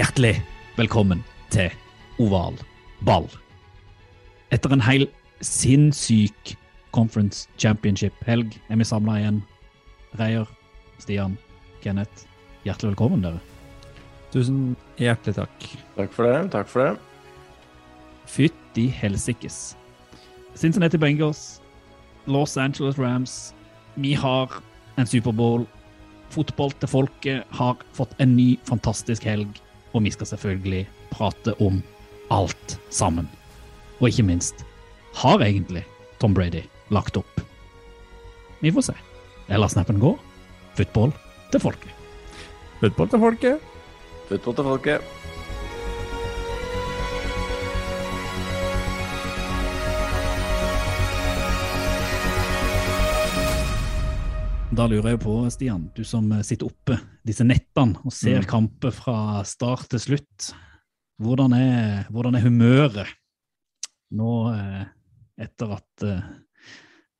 Hjertelig velkommen til Oval ball. Etter en hel sinnssyk Conference Championship-helg er vi samla igjen. Reier, Stian, Kenneth, hjertelig velkommen, dere. Tusen hjertelig takk. Takk for det. Takk for det. Fytti helsikes. Cincinnati Bengals, Los Angeles Rams. Vi har en Superbowl. Fotball til folket har fått en ny, fantastisk helg. Og vi skal selvfølgelig prate om alt sammen. Og ikke minst, har egentlig Tom Brady lagt opp? Vi får se. Jeg lar snappen gå. Football til folket. Football til folket. Football til folket. Da lurer jeg på, Stian, du som sitter oppe disse nettene og ser Mm. kamper fra start til slutt. Hvordan er, hvordan er humøret nå eh, etter at eh,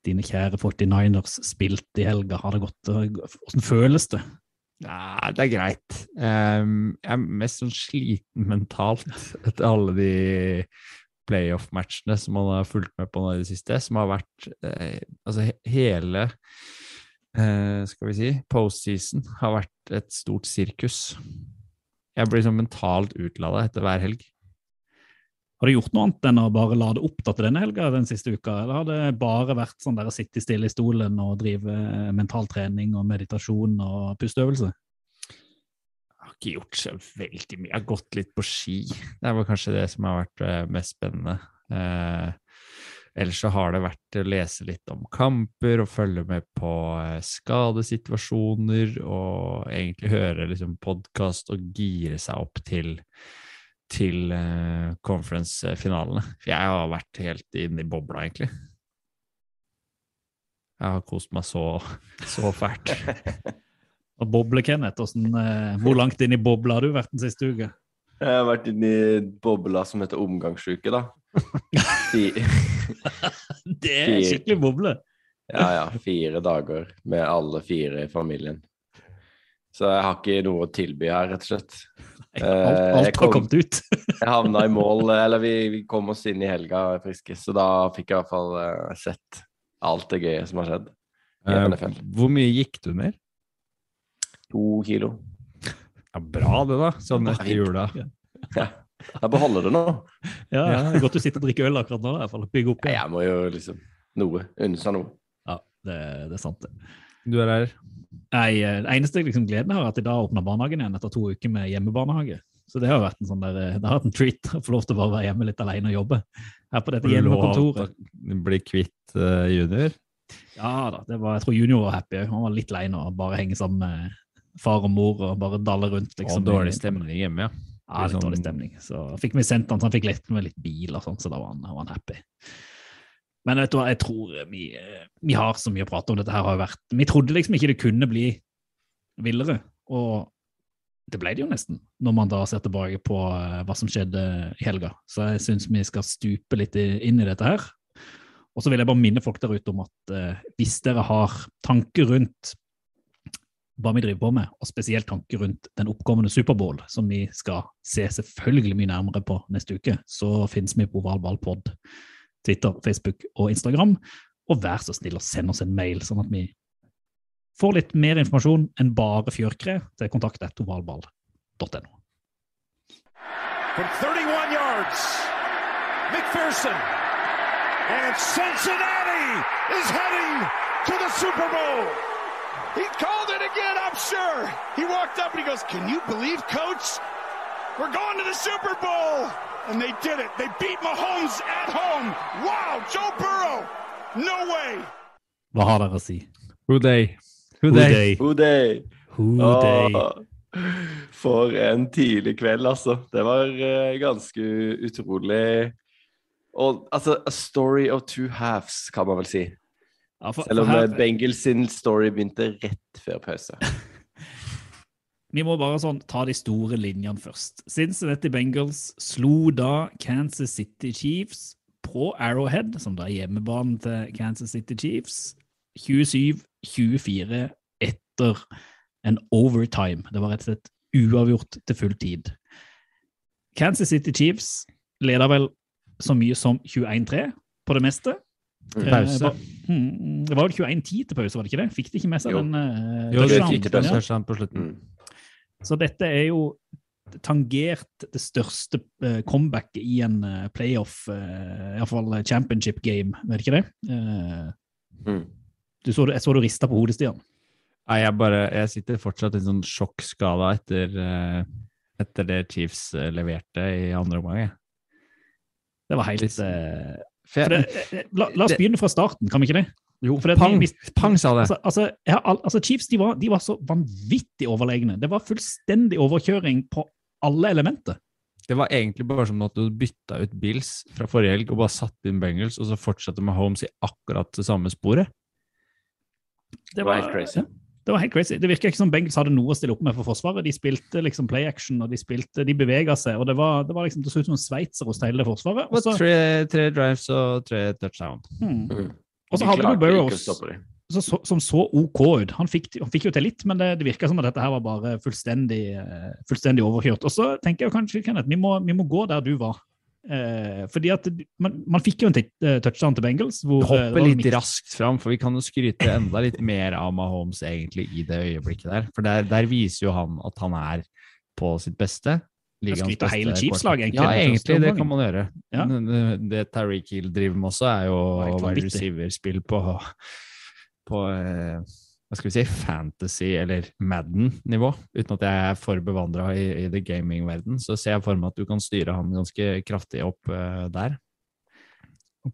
dine kjære 49ers spilte i helga? Har det gått eh, Hvordan føles det? Ja, det er greit. Ehm, jeg er mest sånn sliten mentalt etter alle de playoff-matchene som man har fulgt med på nå i det siste, som har vært eh, Altså hele eh, skal vi si postseason har vært et stort sirkus. Jeg blir sånn mentalt utlada etter hver helg. Har du gjort noe annet enn å bare lade opp til denne helga den siste uka, eller har det bare vært sånn der å sitte stille i stolen og drive eh, mental trening og meditasjon og pusteøvelse? Jeg har ikke gjort så veldig mye. Jeg har gått litt på ski. Det var kanskje det som har vært eh, mest spennende. Eh, ellers så har det vært å lese litt om kamper og følge med på eh, skadesituasjoner og egentlig høre liksom podkast og gire seg opp til til uh, conference-finalene. For jeg har vært helt inne i bobla, egentlig. Jeg har kost meg så, så fælt. Og boble, Kenneth, hvordan, uh, hvor langt inn i bobla har du vært den siste uka? Jeg har vært inne i bobla som heter omgangsuke, da. Det er skikkelig boble. ja, ja. Fire dager med alle fire i familien. Så jeg har ikke noe å tilby her, rett og slett. Alt, Eh, alt kom, har kommet ut. Jeg havna i mål, eller vi, vi kom oss inn i helga friske, så da fikk jeg i hvert fall uh, sett alt det gøye som har skjedd. i NFL. hvor mye gikk du ned? To kilo. Ja, bra det, da. Sånn etter jula. Ja. Jeg beholder det nå. Ja, det er Godt du sitter og drikker øl akkurat nå. i hvert fall. Bygge opp igjen. Jeg må jo liksom noe. Unne seg noe. Ja, det, det er sant, det. Du er her. Nei, eh, Det eneste liksom, gleden jeg har, er at i dag åpner barnehagen igjen etter to uker med hjemmebarnehage. Så det har vært en sånn der, eh, det har vært en treat å få lov til å bare være hjemme litt alene og jobbe. Her på dette hjemmekontoret. Bli kvitt uh, junior. Ja da, det var, jeg tror junior var happy. Han var litt lei nå, bare henge sammen med far og mor og bare dalle rundt. liksom. og dårlig stemning hjemme, ja. Ja, litt dårlig stemning. Så fikk vi sendt han, så han fikk lett med litt bil og sånn, så da var han, var han happy. Men vet du hva, jeg tror vi, vi har så mye å prate om. Dette her har jo vært Vi trodde liksom ikke det kunne bli villere, og det ble det jo nesten, når man da ser tilbake på eh, hva som skjedde i helga. Så jeg syns vi skal stupe litt inn i dette her. Og så vil jeg bare minne folk der ute om at eh, hvis dere har tanker rundt hva vi driver på med, og spesielt tanker rundt den oppkommende Superbowl, som vi skal se selvfølgelig mye nærmere på neste uke, så finnes vi på Ovalballpod, Twitter, Facebook og Instagram. Og vær så snill å sende oss en mail, sånn at vi får litt mer informasjon enn bare fjørkre til kontakt.ovalball.no. From 31 yards, McPherson. And Cincinnati is heading to the Super Bowl. He called it again, I'm sure. He walked up and he goes, Can you believe, coach? We're going to the Super Bowl. And they did it. They beat Mahomes at home. Wow, Joe Burrow. No way. Hva har dere å si? Who they? Who they? day? Who day? Who day? Åh, For en tidlig kveld, altså. Det var eh, ganske utrolig. Og altså, a story of two halves, kan man vel si. Ja, for, Selv om her, eh, Bengals sin story begynte rett før pause. vi må bare sånn ta de store linjene først. Cincinnati Bengals slo da Kansas City Chiefs på Arrowhead, som da er hjemmebanen til Kansas City Chiefs, 27-24 etter en overtime. Det var rett og slett uavgjort til full tid. Kansas City Chiefs leder vel så mye som 21-3 på det meste. Mm. Eh, Pause. hmm, det var vel 21-10 til pause, var det ikke det? Fikk de ikke med seg Jo. den? eh, Jo, det det gikk til pause. Ja. touchdown på slutten. Mm. Så dette er jo tangert det største eh, comebacket i en playoff, uh, iallfall championship game, vet ikke det? Eh, Mm. du så, det- jeg så du rista på hodet, Stian. Nei, jeg bare Jeg sitter fortsatt i en sånn sjokkskala etter, etter det Chiefs leverte i andre omgang. jeg. Det var helt Litt- For det, eh, la, la oss det- begynne fra starten, kan vi ikke det? jo, for det- pang, vi- pang sa det. Altså, altså, har altså Chiefs de var, de var så vanvittig overlegne. Det var fullstendig overkjøring på alle elementer. Det var egentlig bare som at du bytta ut Bills fra forrige helg og bare satte inn Bengals, og så fortsatte med Holmes i akkurat det samme sporet. Det var helt crazy. ja, det var helt crazy. Det virka ikke som Bengals hadde noe å stille opp med for Forsvaret. De spilte liksom play action, og de spilte, de bevega seg. og Det var, det var liksom, det så ut som en sveitser hos hele forsvaret. Og så, tre, tre drives og tre touchdown. hmm. Mm. og så hadde du Burrows som så OK ut. Han fikk, han fikk jo til litt, men det, det virka som at dette her var bare fullstendig, eh, fullstendig overkjørt. Og så tenker jeg kanskje, Kenneth, vi må, vi må gå der du var. Eh, fordi at man, man fikk jo en eh, touchdown til Bengals. Hvor, eh, Hopper litt raskt fram, for vi kan jo skryte enda litt mer av Mahomes egentlig i det øyeblikket der. For der, der viser jo han at han er på sitt beste. Ligaens beste hele Chiefs-lag, egentlig, Ja, egentlig. Det kan man gjøre. Ja. Det, det Tyreek Hill driver med også, er jo å være receiver-spill på, på eh, hva skal vi si, fantasy- eller Madden-nivå. Uten at jeg er for bevandra i, i the gaming-verden, så ser jeg for meg at du kan styre han ganske kraftig opp uh, der.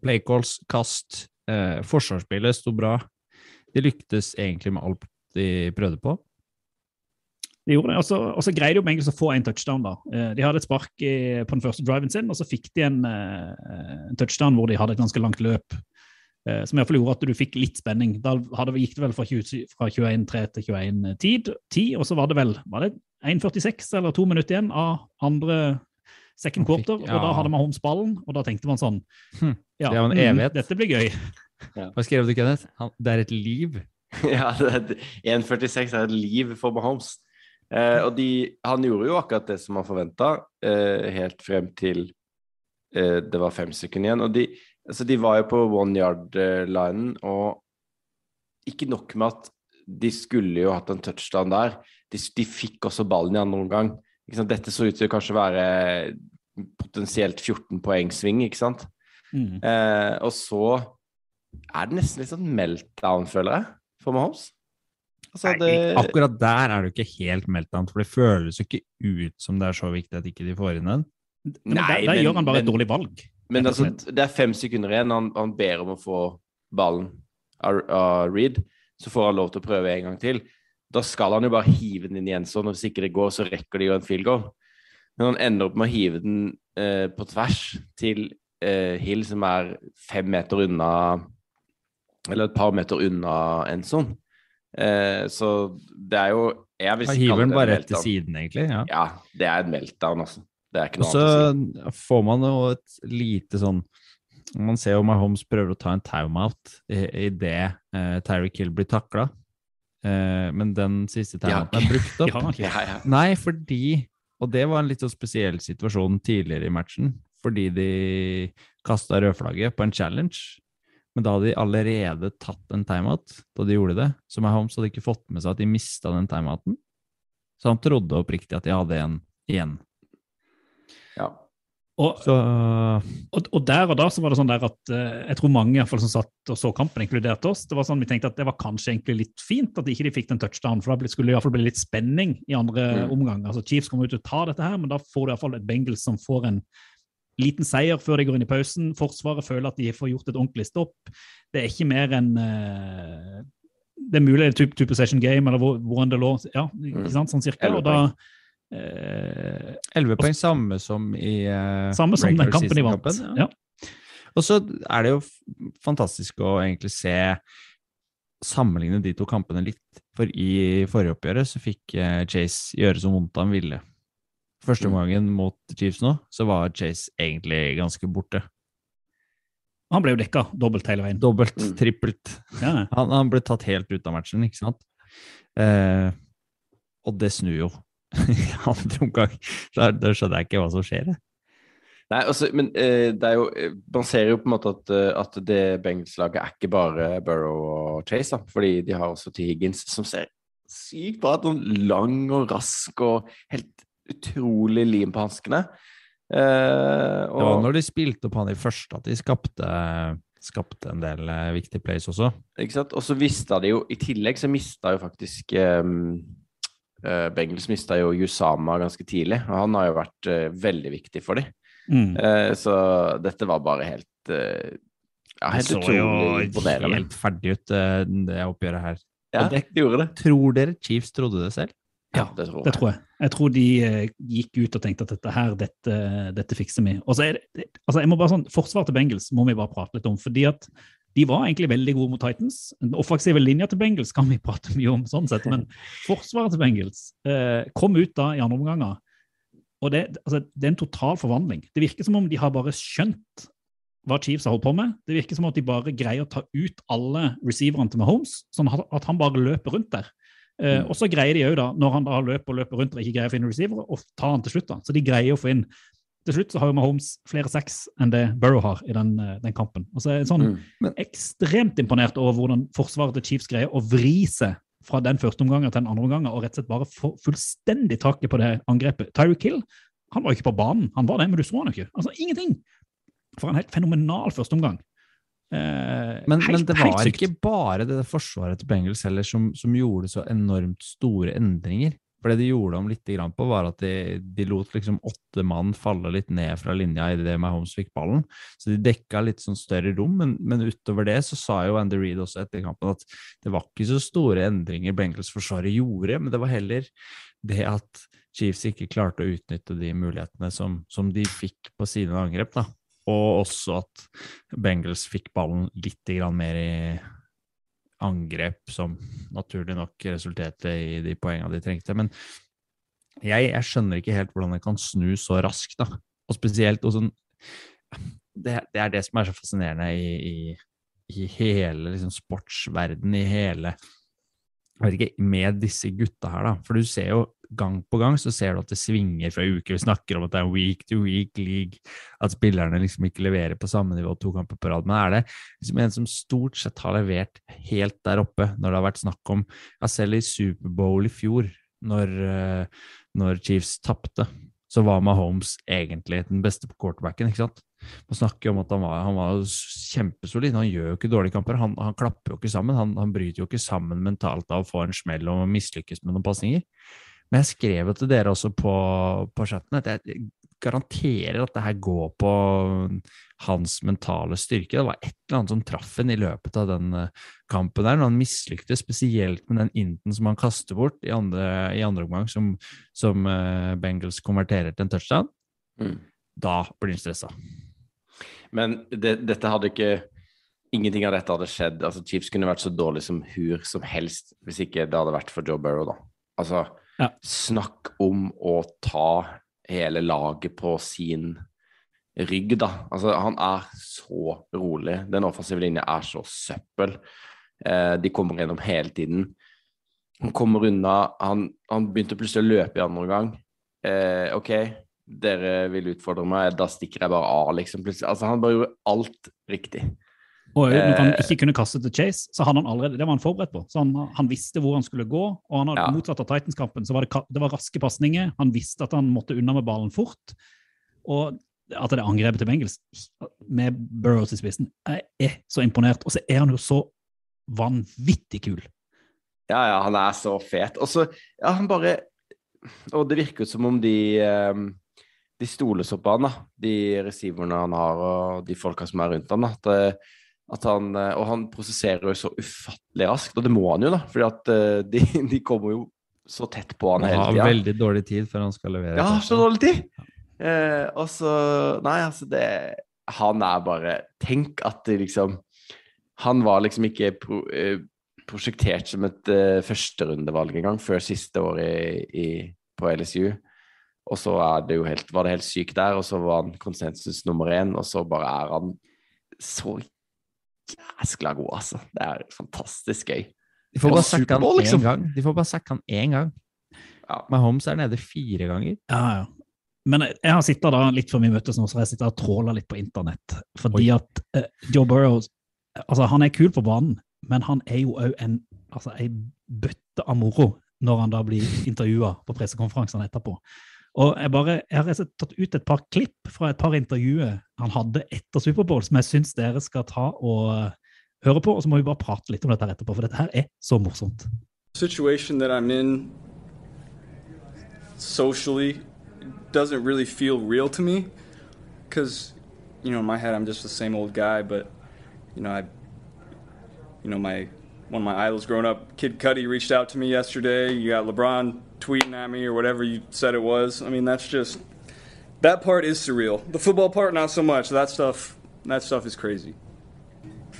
Playcalls, kast, uh, forsvarsspillet sto bra. De lyktes egentlig med alt de prøvde på. De gjorde det, og så, greide de Bengals å få en touchdown. da. Eh, De hadde et spark i, på den første driven sin, og så fikk de en, en touchdown hvor de hadde et ganske langt løp. Eh, Som i hvert fall gjorde at du fikk litt spenning. Da hadde, gikk det vel fra, 20 fra 21-3 til 21-10, 10, og så var det vel var det 1,46 eller to minutter igjen av andre second quarter. fikk- quarter, og da hadde Mahomes ballen, og da tenkte man sånn Hm, ja, det var en mm. Dette blir gøy. Hva skrev du, Kenneth? Han, det er et liv. Ja, er- 1,46 er et liv for Mahomes. Eh, og de, han gjorde jo akkurat det som han forventa, eh, helt frem til eh, det var fem sekunder igjen. Og de, altså de var jo på one yard-linen, og ikke nok med at de skulle jo hatt en touchdown der, de, de fikk også ballen i andre omgang. Ikke sant? Dette så ut til å kanskje være potensielt 14 poengsving, ikke sant? Mm. Eh, og så er det nesten litt sånn meltdown, føler jeg, for Mahomes. Altså, Nei, akkurat der er det jo ikke helt meltdown, for det føles jo ikke ut som det er så viktig at ikke de får inn den. Men der, der men- gjør han bare et dårlig valg. Men altså, det er fem sekunder igjen. Han, han ber om å få ballen av, av Reed. Så får han lov til å prøve en gang til. Da skal han jo bare hive den inn igjen sånn, og hvis ikke det går, så rekker de jo en field goal. Men han ender opp med å hive den eh, på tvers til eh, Hill, som er fem meter unna Eller et par meter unna Enson. Eh, så det er jo Jeg Han hiver den bare en rett til siden, egentlig. ja. Ja, det er en meltdown, altså. Det er ikke noe så annet å si. får man jo et lite sånn Man ser jo Mahomes prøver å ta en timeout idet uh, Tyreek Hill blir takla. Eh, men den siste timeouten er brukt opp. ja. Ja, ja. Nei, fordi Og det var en litt så spesiell situasjon tidligere i matchen. Fordi de kasta rødflagget på en challenge. Men da hadde de allerede tatt en timeout da de gjorde det. Så Mahomes hadde ikke fått med seg at de mista den timeouten. Så han trodde oppriktig at de hadde en igjen. Ja. Og, og, og der og da så var det sånn der at eh, jeg tror mange fall som satt og så kampen, inkludert oss, det var sånn vi tenkte at det var kanskje egentlig litt fint at ikke de fikk den touchdown, for da skulle det i hvert fall bli litt spenning i andre Mm. omgang. Altså Chiefs kommer ut og tar dette her, men da får du i hvert fall et Bengals som får en liten seier før de går inn i pausen. Forsvaret føler at de får gjort et ordentlig stopp. Det er ikke mer enn eh, det er mulig det er type, type session game, eller hvor, hvordan det lå. Ja, ikke sant, sånn cirka. Og da Elleve poeng, samme som i eh, Samme som den kampen de vant. season-kampen, Ja. Og så er det jo fantastisk å egentlig se Sammenligne de to kampene litt. For i forrige oppgjøret så fikk eh, Chase gjøre så vondt han ville. Første Mm. omgangen mot Chiefs nå, så var Chase egentlig ganske borte. Han ble jo dekka dobbelt hele veien. Dobbelt, Mm. trippelt. Ja. Han, han ble tatt helt ut av matchen, ikke sant? Eh, og det snur jo i andre omgang. Da, da skjønner jeg ikke hva som skjer. jeg. Nei, altså, men eh, det er jo eh, Man ser jo på en måte at, eh, at det Bengals-laget er ikke bare Burrow og Chase, da, fordi de har også T. Higgins, som ser sykt bra ut. Lang og rask og helt utrolig lim på hanskene. Eh, Det var når de spilte opp han i første at de skapte, skapte en del eh, viktige plays også. ikke sant? og så mista de jo I tillegg så mista jo faktisk eh, eh, Bengals mista jo Yusama ganske tidlig, og han har jo vært eh, veldig viktig for dem. Mm. Eh, så dette var bare helt ja, Det helt så jo helt ferdig ut, det oppgjøret her. Ja, Og det- de gjorde det. Tror dere Chiefs trodde det selv? Ja, det tror Det tror jeg. Jeg tror de gikk ut og tenkte at dette her, dette, dette fikser vi. Og så er det, det- altså jeg må bare sånn, Forsvaret til Bengels må vi bare prate litt om. fordi at de var egentlig veldig gode mot Titans. Den offensive linja til Bengals kan vi prate mye om, sånn sett, men forsvaret til Bengals eh, kom ut da i andre omganger. Og det, altså, det er en total forvandling. Det virker som om de har bare skjønt hva Chiefs har holdt på med. Det virker som at de bare greier å ta ut alle receiverne til Mahomes, sånn at han bare løper rundt der. Eh, Mm. og så greier de òg, når han da løper og løper rundt og ikke greier å finne receiver, å ta han til slutt. da. Så de greier å få inn Til slutt så har jo Mahomes flere seks enn det Burrow har i den, eh, den kampen. Og så er jeg sånn Mm. ekstremt imponert over hvordan forsvaret til Chiefs greier å vri seg fra den første omgangen til den andre omgangen og rett og slett bare få fullstendig taket på det angrepet. Tyreek Hill han var jo ikke på banen, han var det, men du så han jo ikke. Altså ingenting! For en helt fenomenal første omgang. Eh, Men, helt, men det var ikke bare det forsvaret til Bengals heller som, som gjorde så enormt store endringer. For det de gjorde om litt på, var at de, de lot liksom åtte mann falle litt ned fra linja idet Mahomes fikk ballen. Så de dekka litt sånn større rom, men, men utover det så sa jo Andy Reid også etter kampen at det var ikke så store endringer Bengals-forsvaret gjorde, men det var heller det at Chiefs ikke klarte å utnytte de mulighetene som, som de fikk på sine angrep. da. Og også at Bengals fikk ballen litt mer i angrep, som naturlig nok resulterte i de poengene de trengte. Men jeg, jeg skjønner ikke helt hvordan det kan snu så raskt, da. Og spesielt og sånn det, det er det som er så fascinerende i, i, i hele liksom, sportsverden, i hele jeg vet ikke, med disse gutta her, da. For du ser jo gang på gang så ser du at det svinger fra uke. Vi snakker om at det er week to week league, at spillerne liksom ikke leverer på samme nivå to kamper på rad. Men er det liksom en som stort sett har levert helt der oppe når det har vært snakk om ja, Selv i Superbowl i fjor, når, eh, når Chiefs tapte, så var Mahomes egentlig den beste på quarterbacken, ikke sant? Man snakker jo om at han var, han var kjempesolid. Han gjør jo ikke dårlige kamper. Han, han klapper jo ikke sammen. Han, han bryter jo ikke sammen mentalt av å få en smell og mislykkes med noen pasninger. Men jeg skrev jo til dere også på, på chatten at jeg garanterer at det her går på hans mentale styrke. Det var et eller annet som traff ham i løpet av den eh, kampen der, når han mislyktes spesielt med den inten som han kaster bort i andre, i andre omgang, som, som eh, Bengals konverterer til en touchdown. Mm. Da blir han stressa. Men det, dette hadde ikke Ingenting av dette hadde skjedd. Altså, Chiefs kunne vært så dårlig som hur som helst hvis ikke det hadde vært for Joe Burrow, da. Altså, Ja. snakk om å ta hele laget på sin rygg, da. Altså, han er så rolig. Den offensive linja er så søppel. Eh, de kommer gjennom hele tiden. Han kommer unna. Han, han begynte plutselig å løpe i andre omgang. Eh, OK, dere vil utfordre meg, da stikker jeg bare av, liksom. Plutselig. Altså, han bare gjorde alt riktig. Og når han Eh, ikke kunne kaste til Chase, så hadde han allerede, det var han forberedt på. Så han, han visste hvor han skulle gå, og han hadde Ja. motsatt av Titans-kampen. Så var det, det var raske pasninger. Han visste at han måtte unna med ballen fort. Og at det angrepet til Bengels med Burrows i spissen, jeg er så imponert. Og så er han jo så vanvittig kul. Ja, ja, han er så fet. Og så, ja, han bare Og det virker som om de um De stoler så på han, da. De receiverne han har, og de folka som er rundt han, da. At, eh, At han, eh, og han prosesserer jo så ufattelig raskt, og det må han jo, da. at eh, de, de kommer jo så tett på han Han hele har veldig dårlig tid før han skal levere. Ja, så dårlig tid! Eh, og så Nei, altså, det Han er bare Tenk at det liksom Han var liksom ikke pro, eh, prosjektert som et eh, førsterundevalg engang før siste år i, i, på LSU. Og så er det jo helt, var det helt sykt der, og så var han konsensus nummer én, og så bare er han så jæskla god, altså. Det er fantastisk gøy. De får bare sacke han én liksom. gang. De får bare han én gang. Ja. Mahomes er nede fire ganger. Ja, ja. Men jeg har sittet da litt før vi møtes nå, så har jeg sittet og tråla litt på internett. Fordi at uh, Joe Burrows altså Han er kul på banen, men han er jo òg en altså, en bøtte av moro når han da blir intervjua på pressekonferansene etterpå. Og jeg, bare, jeg har tatt ut et par klipp fra et par intervjuer han hadde etter Superbowl, som jeg syns dere skal ta og eh, høre på. Og så må vi bare prate litt om dette etterpå, for dette her er så morsomt. situation that I'm in socially doesn't really feel real to me because you know in my head I'm just the same old guy but you know I you know my one of my idols growing up Kid Cudi reached out to me yesterday you got LeBron tweeting at me or whatever you said it was I mean that's just that part is surreal the football part not so much that stuff that stuff is crazy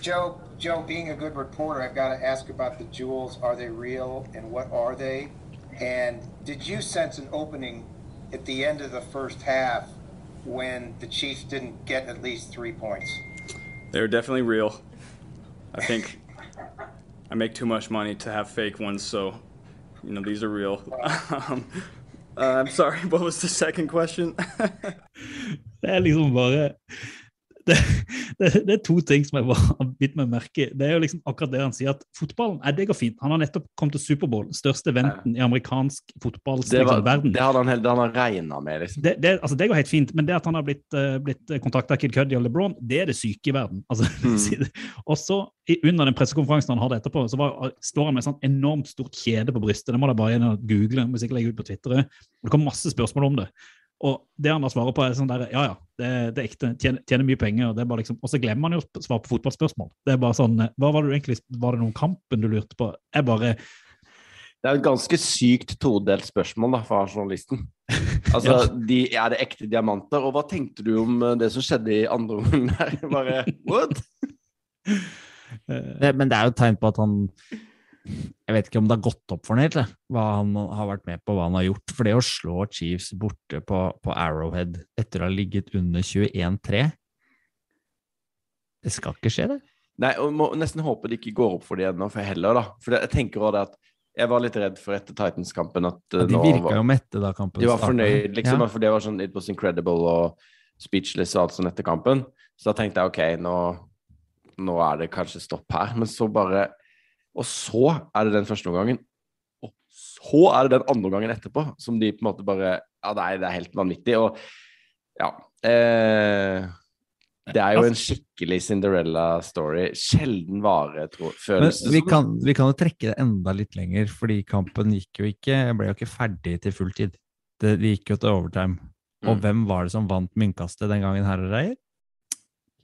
Joe, Joe, being a good reporter, I've got to ask about the jewels. Are they real, and what are they? And did you sense an opening at the end of the first half when the Chiefs didn't get at least three points? They're definitely real. I think I make too much money to have fake ones, so you know these are real. um, uh, I'm sorry. What was the second question? Det er liksom bare det, det, det er to ting som jeg har bitt meg merke i. Det er jo liksom akkurat det han sier, at fotballen er det går fint. Han har nettopp kommet til Superbowl, største eventen i amerikansk fotballs Det, var, liksom, verden. det hadde han, helt- han regna med, liksom. Det, det, altså det går helt fint, men det at han har blitt, uh, blitt kontakta av Kid Cuddy og LeBron, det er det syke i verden. Altså, Mm. og så, under den pressekonferansen han hadde etterpå, så var, står han med et sånn enormt stort kjede på brystet. Det må dere bare google. Må sikkert legge ut på Twitter. Det kom masse spørsmål om det. Og det han da svarer på, er sånn der Ja, ja, det, det er ekte. Tjener, tjener mye penger. Og det er bare liksom, og så glemmer han jo å svare på fotballspørsmål. Det er bare sånn eh, Hva var det du egentlig Var det noen kampen du lurte på? Jeg bare Det er et ganske sykt todelt spørsmål da, fra journalisten. Altså, Ja. de, Er det ekte diamanter? Og hva tenkte du om eh, det som skjedde i andre omgang der? Bare, what? eh, men det er jo et tegn på at han Jeg vet ikke om det har gått opp for ham helt, hva han har vært med på, hva han har gjort. For det å slå Chiefs borte på, på Arrowhead etter å ha ligget under 21-3 Det skal ikke skje, det. Nei, og må nesten håpe det ikke går opp for de ennå, for heller, da. For jeg tenker også det at jeg var litt redd for etter Titans-kampen at ja, De nå virka var- jo mette da kampen De var fornøyd, liksom. Ja. For det var sånn It was incredible og speechless og alt sånn etter kampen. Så da tenkte jeg OK, nå, nå er det kanskje stopp her. Men så bare Og så er det den første omgangen. Og så er det den andre omgangen etterpå som de på en måte bare Ja, nei, det er helt vanvittig. Og ja eh, Det er jo en skikkelig Cinderella-story. Sjelden vare, tror Men føles det vi som. kan, vi kan jo trekke det enda litt lenger, fordi kampen gikk jo ikke, ble jo ikke ferdig til full tid. Det, det gikk jo til overtime. Og Mm. hvem var det som vant myntkastet den gangen, herrer og eier?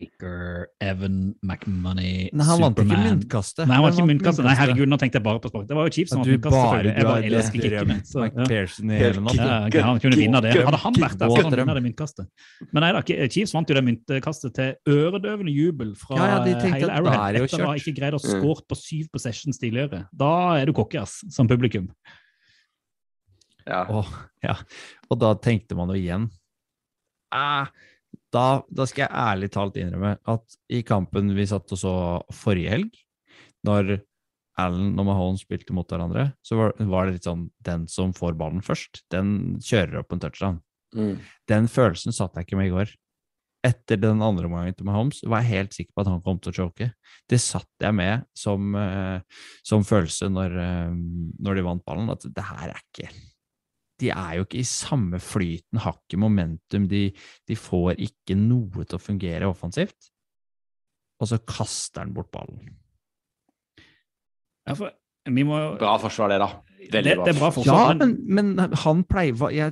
Kicker, Evan McMoney, Nei, han vant ikke Superman. myntkastet. Nei, han vant ikke vant myntkastet. Nei, herregud, nå tenkte jeg bare på spark. Det var jo Chiefs som vant bare. Jeg bare elsker kickerne. Så, ja. McPherson i hele natt. Ja, han kunne vinne det. Hadde han vært der, så hadde han vunnet det myntkastet. Men nei da, Chiefs vant jo det myntkastet til øredøvende jubel fra Ja, ja, de tenkte hele Arrowhead. Etter å ha ikke greid å skåre score på syv possessions tidligere. Da er du cocky, ass, som publikum. Ja. Og, ja. og da tenkte man jo igjen ah, da, da skal jeg ærlig talt innrømme at i kampen vi satt og så forrige helg, når Allen og Mahone spilte mot hverandre, så var, var det litt sånn den som får ballen først, den kjører opp en touchdown. Mm. Den følelsen satt jeg ikke med i går. Etter den andre omgangen til Mahomes var jeg helt sikker på at han kom til å choke. Det satt jeg med som, eh, som følelse når, eh, når de vant ballen, at det her er ikke De er jo ikke i samme flyten, har ikke momentum, de, de får ikke noe til å fungere offensivt. Og så kaster han bort ballen. Ja, for vi må jo Bra forsvar, det, da. det, bra. det er bra forsvar, Ja, men, men han pleier hva, jeg,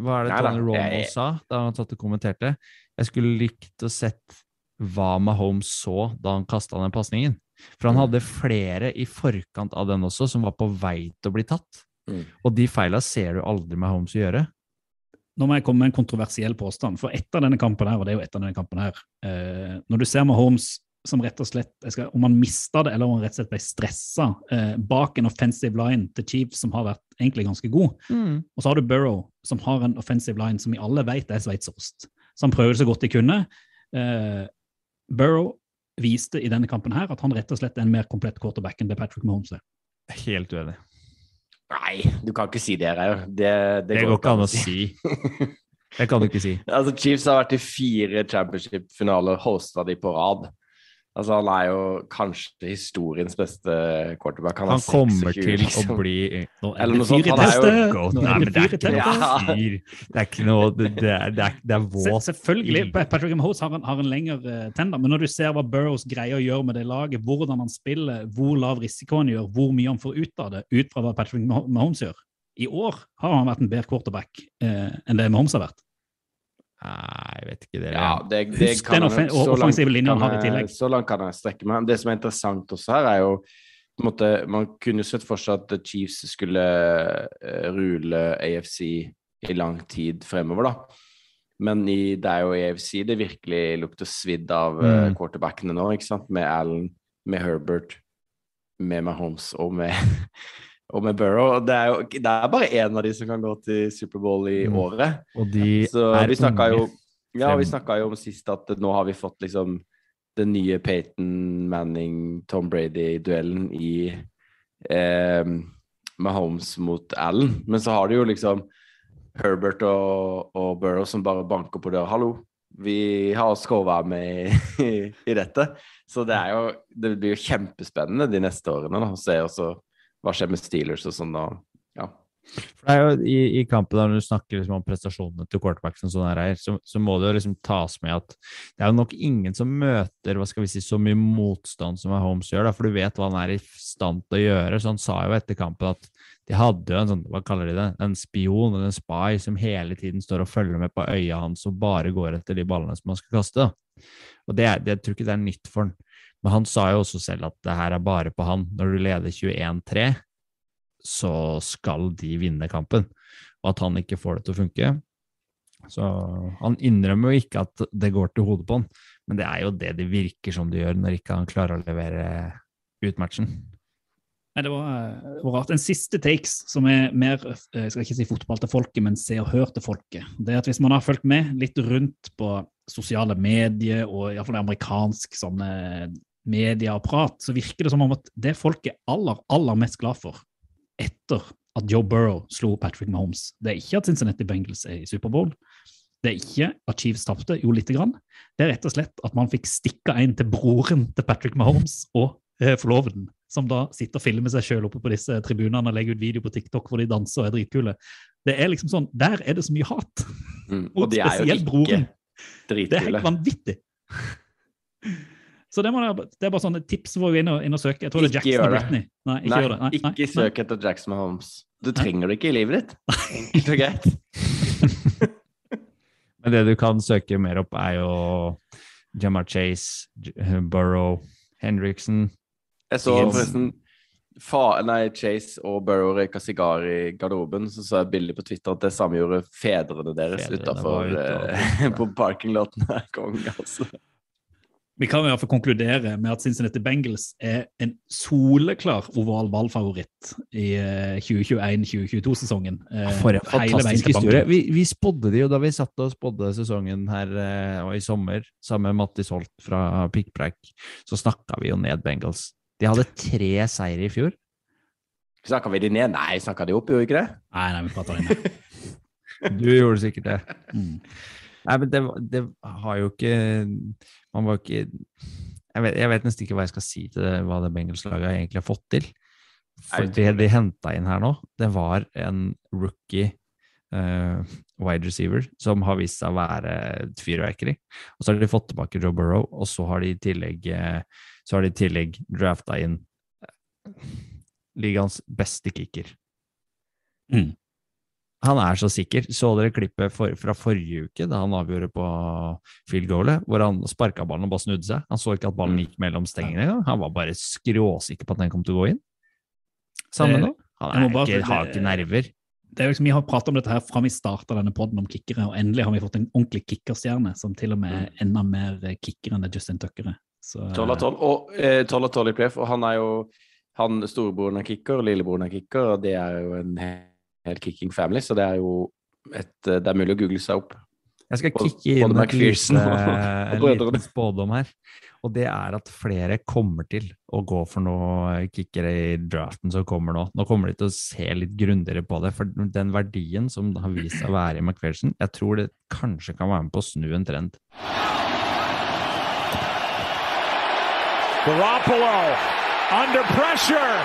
hva er det Tony Romo jeg- sa da han satt og kommenterte? Jeg skulle likt å sett hva Mahomes så da han kasta den pasningen. For han hadde flere i forkant av den også, som var på vei til å bli tatt. Mm. Og de feila ser du aldri Mahomes gjøre. Nå må jeg komme med en kontroversiell påstand, for etter denne kampen her, og det er jo etter denne kampen her, eh, når du ser Mahomes som rett og slett, jeg skal, om han mista det, eller om han rett og slett ble stressa eh, bak en offensive line til Chiefs som har vært egentlig ganske god, og så har du Burrow, som har en offensive line som vi alle vet er sveitserost. Så han prøvde så godt de kunne. Eh, Burrow viste i denne kampen her at han rett og slett er en mer komplett quarterback enn det Patrick Mahomes er. Helt uenig. Nei, du kan ikke si det, Reier. Det, Det, går ikke an å si. Det kan du ikke si. Altså, Chiefs har vært i fire championship-finaler, hosta de på rad. Altså, han er jo kanskje historiens beste quarterback. Han han kommer 26, til å liksom. bli Nå er Eller det noe sånt, fire han er jo tester. Nå Nei, men det er ikke noe fyr. Det er ikke noe Det, er, det, er, det er Se- Selvfølgelig, Patrick Mahomes har en, har en lengre uh, tenner, men når du ser hva Burrows greier å gjøre med det laget, hvordan han spiller, hvor lav risiko han gjør, hvor mye han får ut av det, ut fra hva Patrick Mahomes gjør I år har han vært en bedre quarterback eh, enn det Mahomes har vært. Nei, jeg vet ikke det. Ja, det, det Husk den offen- offensive linjen han har i tillegg. Så langt kan jeg strekke meg. Det som er interessant også her, er jo på en måte, Man kunne sett for seg at Chiefs skulle eh, rule AFC i lang tid fremover, da. Men i, det er jo i AFC det virkelig lukter svidd av eh, Mm. quarterbackene nå, ikke sant? Med Allen, med Herbert, med Mahomes og med, og med Burrow. Det er jo det er bare én av de som kan gå til Superbowl i Mm. året. Og de Så er vi snakka jo ja, vi jo om sist at nå har vi fått liksom den nye Peyton Manning-Tom Brady-duellen i eh, Mahomes mot Allen. Men så har du jo liksom Herbert og, og Burrow som bare banker på døra. 'Hallo, vi har skal være med i, i dette.' Så det er jo Det blir jo kjempespennende de neste årene da, å se også hva skjer med Steelers og sånn. da. Ja. For det er jo i, i kampen der når du snakker liksom om prestasjonene til quarterbacken, og sånne her, er, så, så må det jo liksom tas med at det er jo nok ingen som møter hva skal vi si, så mye motstand som Holmes gjør, da, for du vet hva han er i stand til å gjøre. så Han sa jo etter kampen at de hadde jo en sånn, hva kaller de det, en spion eller en spy som hele tiden står og følger med på øya hans og bare går etter de ballene som han skal kaste. Og det, det jeg tror ikke det er nytt for han. Men han sa jo også selv at det her er bare på han. Når du leder 21-3, så skal de vinne kampen. Og at han ikke får det til å funke. Så han innrømmer jo ikke at det går til hodet på han, men det er jo det det virker som det gjør når ikke han klarer å levere ut matchen. Nei, det var, eh, det var rart. En siste takes som er mer eh, jeg skal ikke si fotball til folket, men se og hør til folket. Det er at Hvis man har fulgt med litt rundt på sosiale medier og iallfall amerikansk sånne medieapparat, så virker det som om at det folk er aller, aller mest glad for etter at Joe Burrow slo Patrick Mahomes, det er ikke at Cincinnati Bengals er i Superbowl. Det er ikke at Chiefs tapte, jo lite grann. Det er rett og slett at man fikk stikka en til broren til Patrick Mahomes og eh, forloveden, som da sitter og filmer seg sjøl oppe på disse tribunene og legger ut video på TikTok hvor de danser og er dritkule. Det er liksom sånn, Der er det så mye hat. Mm. Og Og de er jo ikke broren. Det er dritkule. helt vanvittig. Så det, må, dere- det er bare sånne tips for å gå inn og, inn og søke. Jeg tror det er Jackson og. Britney. Nei, ikke Nei, gjør det. Nei, ikke nei, søk etter Jackson og Holmes. Du trenger det ikke i livet ditt. Enkelt og greit. Men det du kan søke mer opp, er jo Jamar Chase, Burrow, Henriksen. Jeg så forresten fa, nei, Chase og Burrow røyka sigar i garderoben. Så så jeg bilde på Twitter at det samme gjorde fedrene deres utafor eh, på parkingloten. her, Konge, altså. Vi kan i hvert fall konkludere med at Cincinnati Bengals er en soleklar oval ballfavoritt i eh, 2021-2022-sesongen. Eh, For en fantastisk historie. Vi, vi spådde det jo da vi satt og spådde sesongen her eh, og i sommer, sammen med Mattis Holt fra Pikkpreik. Så snakka vi jo ned Bengals. De hadde tre seire i fjor. Snakka vi de ned? Nei, snakka de opp, gjorde vi ikke det? Nei, nei, vi prata de ned. Du gjorde sikkert det. Mm. Nei, men det, det har jo ikke Man var ikke jeg vet, jeg vet nesten ikke hva jeg skal si til det, hva det Bengals-laget egentlig har fått til. For det de henta inn her nå, det var en rookie uh, wide receiver som har vist seg å være et fyrverkeri. Og så har de fått tilbake Joe Burrow, og så har de i tillegg, eh, så har de i tillegg drafta inn eh, ligaens beste kicker. Mm. Han er så sikker. Så dere klippet for, fra forrige uke, da han avgjorde på field goalet, hvor han sparka ballen og bare snudde seg? Han så ikke at ballen gikk mellom stengene engang. Han var bare skråsikker på at den kom til å gå inn. Samme Eh, nå. Han er bare- ikke, har ikke nerver. Det er jo liksom, Vi har pratet om dette her fra vi starta denne poden om kickere, og endelig har vi fått en ordentlig kickerstjerne som til og med er enda mer eh, kicker enn det Justin Tucker er. Så, eh, 12 av 12. Og eh, 12 av 12 i playoff. Og han er jo han Storebroren er kicker, og lillebroren er kicker, og det er jo en he- helt kicking family, så det er jo et eh, Det er mulig å google seg opp. Jeg skal kikke kicke inn et lite, og- en og brødrene. liten spådom her. Og det er at flere kommer til å gå for noe kickere i draften som kommer nå. Nå kommer de til å se litt grundigere på det, for den verdien som har vist seg å være i McPherson, jeg tror det kanskje kan være med på å snu en trend. Garoppolo under pressure.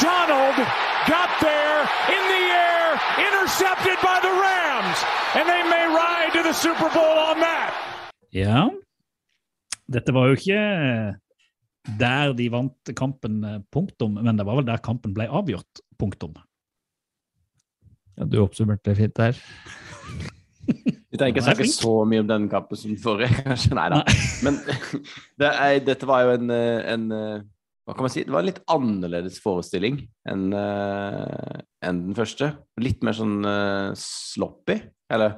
Donald got there in the air, intercepted by the Rams, and they may ride to the Super Bowl on that. Ja. Dette var jo ikke der de vant kampen, eh, punktum, men det var vel der kampen ble avgjort, punktum. Ja, du oppsummerte fint der. Vi trenger ikke snakke så mye om den kampen som forrige, kanskje. Nei da. Men det er, dette var jo en, eh, en eh, Hva kan man si? Det var en litt annerledes forestilling enn uh, en den første. Litt mer sånn uh, sloppy, eller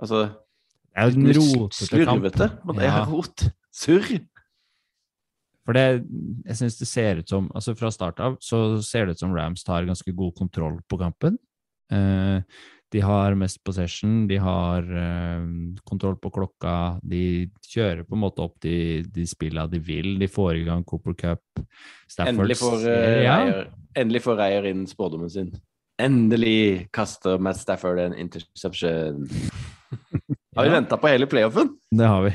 altså Det er jo en rotete kamp. Slurvete. Ja. Ja. Rot. Surr. For det, jeg syns det ser ut som altså Fra start av så ser det ut som Rams tar ganske god kontroll på kampen. Eh, de har mest possession, de har eh, kontroll på klokka, de kjører på en måte opp de, de spilla de vil. De får i gang Cooper Cup. Stafford Endelig får ser- uh, ja. Reier, endelig får Reier inn spådommen sin. Endelig kaster Matt Stafford en interception. Har vi Ja. venta på hele playoffen? Det har vi.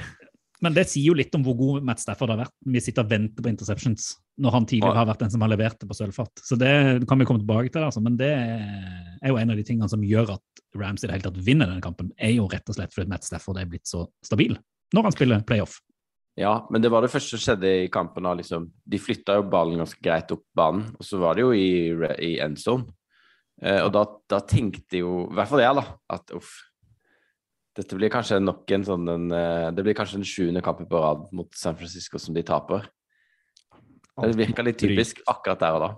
Men det sier jo litt om hvor god Matt Stafford har vært. Vi sitter og venter på interceptions når han tidligere har vært den som har levert det på sølvfat. Så det kan vi komme tilbake til, altså. men det er jo en av de tingene som gjør at Rams i det hele tatt vinner denne kampen, er jo rett og slett fordi Matt Stafford er blitt så stabil når han spiller playoff. Ja, men det var det første som skjedde i kampen. liksom. De flytta jo ballen ganske greit opp banen, og så var det jo i, i end zone. Eh, og da, da tenkte jo, i hvert fall jeg, da, at uff Dette blir kanskje nok en sånn en, eh, Det blir kanskje den sjuende kampen på rad mot San Francisco som de taper. Det virka litt typisk akkurat der og da.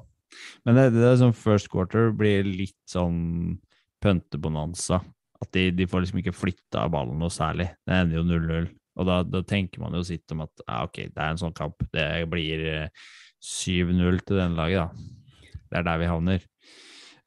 Men det, det er sånn first quarter blir litt sånn pøntebonanza. At de, de får liksom ikke flytta ballen noe særlig. Det ender jo 0-0. Og da, da tenker man jo sitt om at ja, ok, det er en sånn kamp. Det blir eh, 7-0 til denne laget, da. Det er der vi havner.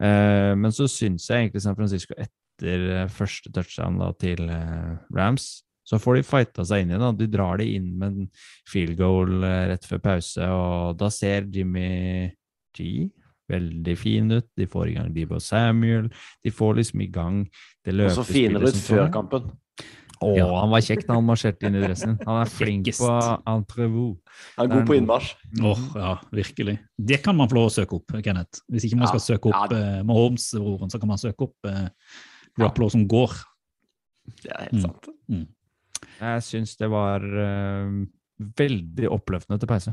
Eh, men så syns jeg egentlig San Francisco etter eh, første touchdown da, til eh, Rams, så får de fighta seg inn igjen. da. De drar det inn med en field goal eh, rett før pause, og da ser Jimmy G veldig fin ut. De får i gang Debo Samuel. De får liksom i gang det Og så finere ut før kampen. Å, Ja. han var kjekk da han marsjerte inn i dressen. Han er flink på entrevous. Han er god på innmarsj. Åh, ja, virkelig. Det kan man få lov å søke opp, Kenneth. Hvis ikke man Ja, skal søke opp ja. eh, Mahomes-broren, så kan man søke opp eh, Garoppolo som går. Det er helt Mm. sant. Jeg syns det var uh, veldig oppløftende til pause.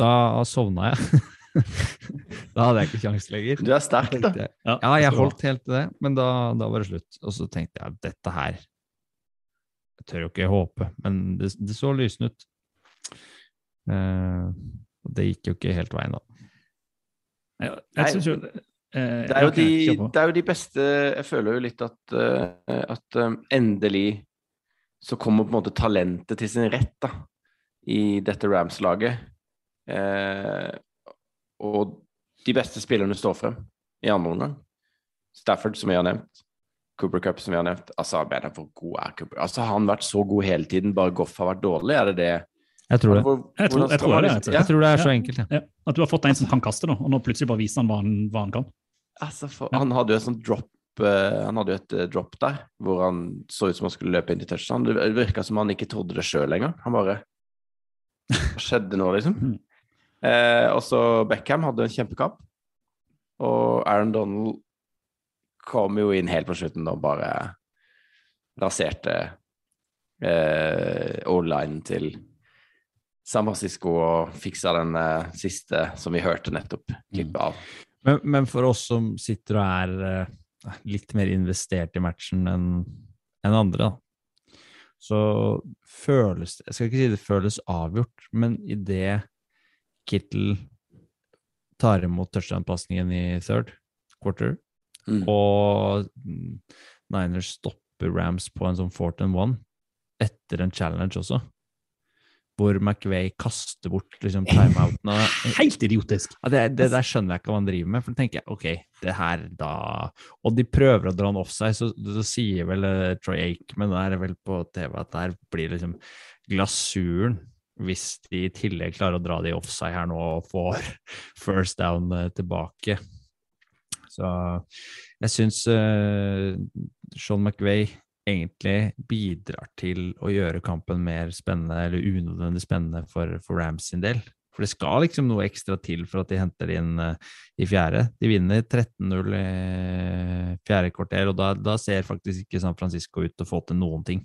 Da sovna jeg. da hadde jeg ikke kjangs lenger. Du er sterk, da. Jeg, Ja, jeg ha. holdt helt til det, men da, da var det slutt. Og så tenkte jeg dette her Jeg tør jo ikke håpe, men det, det så lysende ut. Uh, det gikk jo ikke helt veien, da. Jeg, jeg synes jo eh, Det er, de, det er jo de beste Jeg føler jo litt at, eh, at eh, endelig så kommer på en måte talentet til sin rett da, i dette Rams-laget. Eh, og de beste spillerne står frem i andre omgang. Stafford, som vi har nevnt. Cooper Cup, som vi har nevnt. Altså, men hvor god er Cooper? Altså, Har han vært så god hele tiden, bare Goff har vært dårlig? Er det det? Jeg tror det. Hvor- Jeg tror- jeg tror det Jeg tror det er så enkelt, ja. Ja, at du har fått en som kan kaste, da, og nå plutselig bare viser han hva han, hva han kan. Altså, for, Han hadde jo et sånt drop eh, Han hadde jo et eh, drop der hvor han så ut som han skulle løpe inn til touchdown. Det virka som han ikke trodde det sjøl engang. Han bare Hva skjedde nå, liksom? Mm. Eh, også Beckham hadde en kjempekamp. Og Aaron Donald kom jo inn helt på slutten og bare raserte eh, all-linen til San Francisco og fiksa den eh, siste som vi hørte nettopp klippet av. Men, men for oss som sitter og er eh, litt mer investert i matchen enn en andre. Da. Så føles det Jeg skal ikke si det føles avgjort, men idet Kittel tar imot touchdown-pasningen i third quarter, Mm. og Niners stopper Rams på en sånn fourth and one etter en challenge også, hvor McVay kaster bort liksom timeoutene. Helt idiotisk! Ja, det, det der skjønner jeg ikke hva han driver med, for da tenker jeg ok, det her da Og de prøver å dra han offside, så, så sier vel uh, Troy Aikman der vel på TV at der blir liksom glasuren hvis de i tillegg klarer å dra de offside her nå og får first down uh, tilbake. Så jeg syns uh, Sean McVay egentlig bidrar til å gjøre kampen mer spennende, eller unødvendig spennende for, for Rams sin del. For det skal liksom noe ekstra til for at de henter inn uh, i fjerde. De vinner 13-0 i fjerde kvarter, og da, da ser faktisk ikke San Francisco ut til å få til noen ting.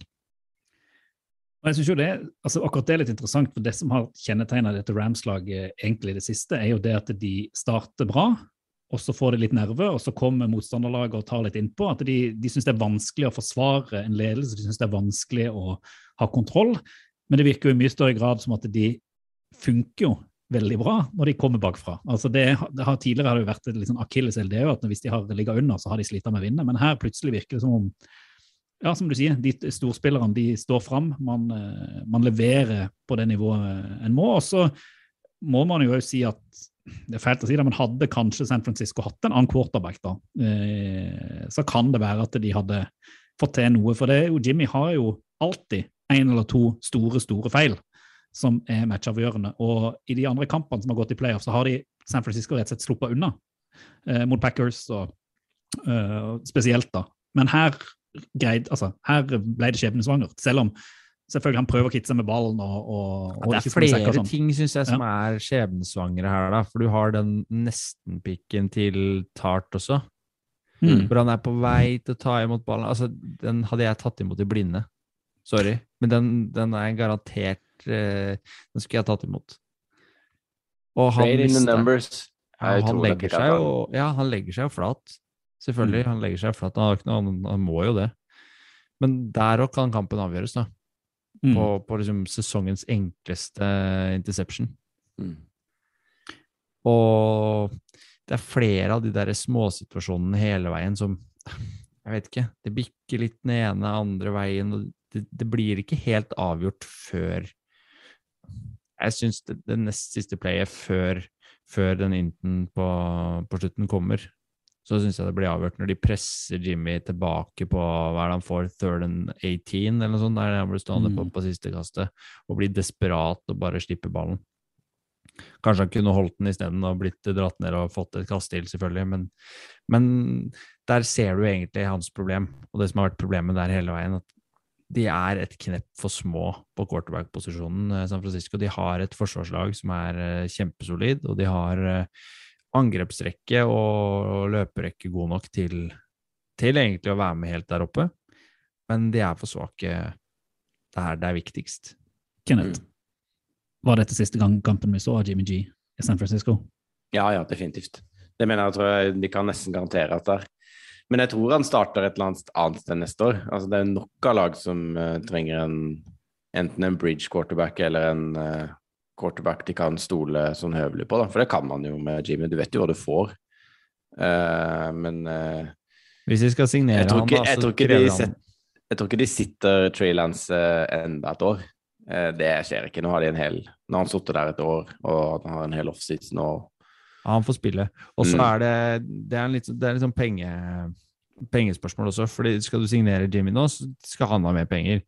Og jeg synes jo det, altså Akkurat det er litt interessant, for det som har kjennetegna dette Rams-laget egentlig i det siste, er jo det at de starter bra, og så får de litt nerve, og så kommer motstanderlaget og tar litt innpå. At de, de syns det er vanskelig å forsvare en ledelse, de syns det er vanskelig å ha kontroll. Men det virker jo i mye større grad som at de funker jo veldig bra når de kommer bakfra. Altså det, det har, tidligere har det jo vært et liksom akilleshæl, det jo at hvis de har ligget under, så har de slitt med å vinne. Men her plutselig virker det som om ja, som du sier, de storspillerne de står fram. Man, eh, man leverer på det nivået en må. Og så må man jo også si at det er fælt å si det, men hadde kanskje San Francisco hatt en annen quarterback, da, eh, så kan det være at de hadde fått til noe. For det er jo, Jimmy har jo alltid en eller to store, store feil som er matchavgjørende. Og i de andre kampene som har gått i playoff, så har de San Francisco rett og slett sluppet unna eh, mot Packers, og, eh, spesielt da. Men her, greid, altså, her ble det skjebnesvangert, selv om selvfølgelig han prøver å kitte seg med ballen. og, og, og det er flere sånn. ting synes jeg som ja. er skjebnesvangre her, da. For du har den nesten-pikken til Tart også. Mm. Hvor han er på vei til å ta imot ballen. Altså, Den hadde jeg tatt imot i blinde. Sorry. Men den, den er garantert eh, Den skulle jeg tatt imot. Og han, mistet, ja, han, legger seg jo, ja, han legger seg jo flat. Selvfølgelig. Mm. Han legger seg flat. Han, han, han må jo det. Men der òg kan kampen avgjøres, da. Mm. På, på liksom sesongens enkleste interception. Mm. Og det er flere av de der småsituasjonene hele veien som Jeg vet ikke. Det bikker litt den ene, andre veien. og det, det blir ikke helt avgjort før Jeg syns det, det, nest siste playet før, før den inten på, på slutten kommer, så syns jeg det blir avgjort når de presser Jimmy tilbake på hva er det han får, third and 18 eller noe sånt, der han blir stående mm. på, på siste kastet og blir desperat og bare slipper ballen. Kanskje han kunne holdt den isteden og blitt dratt ned og fått et kast til, selvfølgelig, men, men, der ser du egentlig hans problem, og det som har vært problemet der hele veien, at de er et knepp for små på quarterback-posisjonen, eh, San Francisco. De har et forsvarslag som er eh, kjempesolid, og de har eh, angrepsrekke og løperekke god nok til, til egentlig å være med helt der oppe, men de er for svake der det er viktigst. Kenneth, var dette siste gang kampen vi så av Jimmy G i San Francisco? Ja, ja, definitivt. Det mener jeg, tror jeg de kan nesten garantere at det er. Men jeg tror han starter et eller annet annet sted neste år. Altså, det er nok av lag som uh, trenger en, enten en bridge quarterback eller en uh, quarterback de kan stole sånn høvelig på, da. For det kan man jo med Jimmy. Du vet jo hva du får. Uh, men uh, Hvis vi skal signere han, da, jeg, tror ikke de set, jeg tror ikke de sitter Trey Lance uh, enda et år. det skjer ikke. Nå har de en hel Nå har han sittet der et år, og han har en hel offseason og ja, han får spille. Og så mm. er det Det er litt, det er litt sånn penge, pengespørsmål også, fordi skal du signere Jimmy nå, så skal han ha mer penger.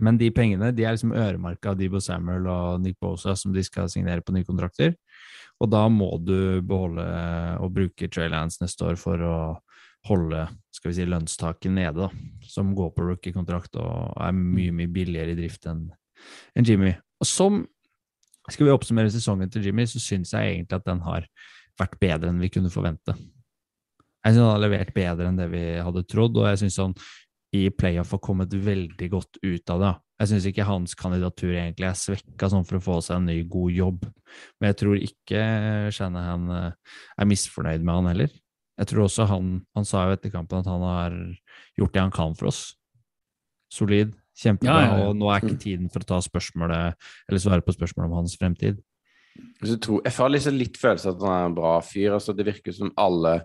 Men de pengene de er liksom øremerka Debo Samuel og Nick Bosa som de skal signere på nye kontrakter. Og da må du beholde og bruke Trey Lance neste år for å holde skal vi si, lønnstaket nede, da, som går på rookie-kontrakt og er mye mye billigere i drift enn en Jimmy. Og som skal vi oppsummere sesongen til Jimmy, så syns jeg egentlig at den har vært bedre enn vi kunne forvente. Jeg syns han har levert bedre enn det vi hadde trodd, og jeg syns han i playoff har kommet veldig godt ut av det. Jeg syns ikke hans kandidatur egentlig er svekka sånn for å få seg en ny, god jobb. Men jeg tror ikke Shanahan eh, er misfornøyd med han heller. Jeg tror også han Han sa jo etter kampen at han har gjort det han kan for oss. Solid. Kjempebra. Ja, ja, ja. Og nå er ikke tiden for å ta spørsmålet eller svare på spørsmålet om hans fremtid. Jeg, tror, jeg får liksom litt følelse av at han er en bra fyr. altså Det virker som alle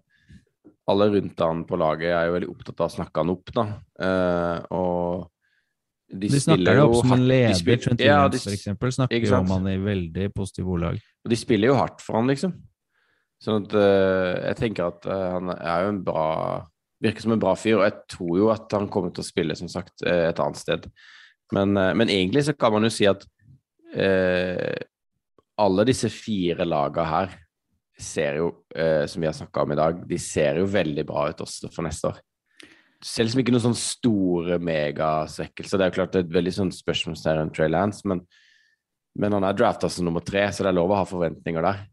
alle rundt han på laget er jo veldig opptatt av å snakke han opp, da. Uh, og de, De snakker jo opp som en leder. spiller- Trent ja, Williams, de- for eksempel, snakker jo om han i veldig positive ordlag. Og de spiller jo hardt for han, liksom. Sånn at uh, jeg tenker at uh, han er jo en bra Virker som en bra fyr, og jeg tror jo at han kommer til å spille, som sagt, et annet sted. Men, men egentlig så kan man jo si at alle disse fire laga her ser jo, eh, som vi har snakka om i dag, de ser jo veldig bra ut også for neste år. Du ser liksom ikke noen sånn store megasvekkelser. Det er jo klart det er et veldig sånn spørsmålstegn rundt Trey Lance, men, men han er drafta som nummer tre, så det er lov å ha forventninger der.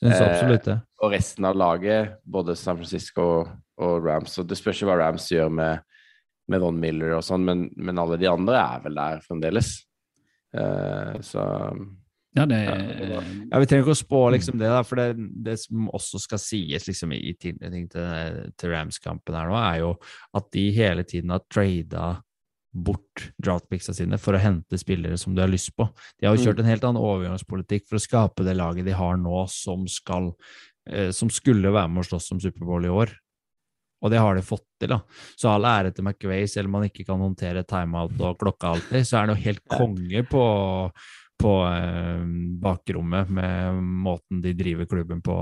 Synes Eh, absolutt det. Og resten av laget, både San Francisco og, og Rams og Det spørs jo hva Rams gjør med, med Von Miller og sånn, men, men alle de andre er vel der fremdeles. Eh, så Ja, det Ja, Vi trenger ikke å spå liksom det, da, for det, det som også skal sies liksom, i tilknytning til, til Rams-kampen her nå, er jo at de hele tiden har trada bort draftpicksa sine for å hente spillere som du har lyst på. De har jo kjørt en helt annen overgangspolitikk for å skape det laget de har nå, som skal eh, som skulle være med å slåss om Superbowl i år. Og det har de fått til, da. Så all ære til McVay, selv om han ikke kan håndtere timeout og klokka alltid, så er han jo helt konge på på eh, bakrommet med måten de driver klubben på,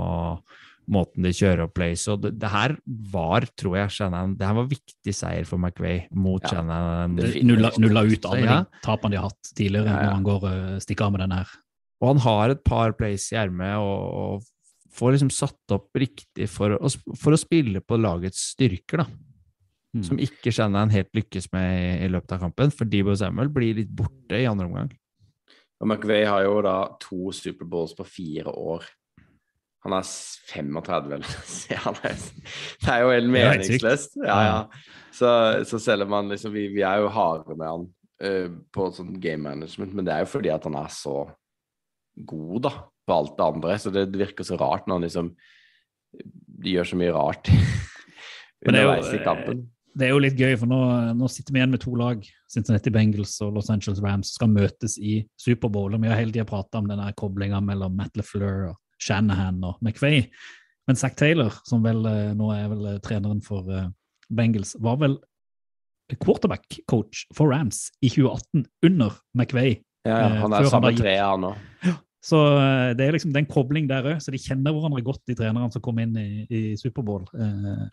måten de kjører opp plays. Og det, det her var, tror jeg, Shannon, det her var viktig seier for McVay mot Ja, Shannon. nulla, nulla ut alle Ja. de tapene de har hatt tidligere, Ja, ja. når han går og stikker av med den her. Og han har et par plays i ermet og, og får liksom satt opp riktig for å, for å spille på lagets styrker, da. Mm. Som ikke Shannon helt lykkes med i, i løpet av kampen, for Debo Samuel blir litt borte i andre omgang. Og McVay har jo da to Superbowls på fire år. Han er 35, eller er, det er jo helt meningsløst. Ja, ja. Så, så selv om han liksom Vi, vi er jo harde med han uh, på sånn game management, men det er jo fordi at han er så god, da, på alt det andre. Så det, virker så rart når han liksom De gjør så mye rart er underveis i kampen. Det er jo litt gøy, for nå, nå sitter vi igjen med to lag, Cincinnati Bengals og Los Angeles Rams, skal møtes i Superbowl. Og vi har hele tida prata om denne koblinga mellom Matt LeFleur og Shanahan og McVay. Men Zack Taylor, som vel eh, nå er vel eh, treneren for eh, Bengals, var vel quarterback-coach for Rams i 2018 under McVay. Ja, ja, han er samme har nå. Så det er liksom den kobling der òg, så de kjenner hverandre godt, de trenerne som kom inn i, i Superbowl. Eh,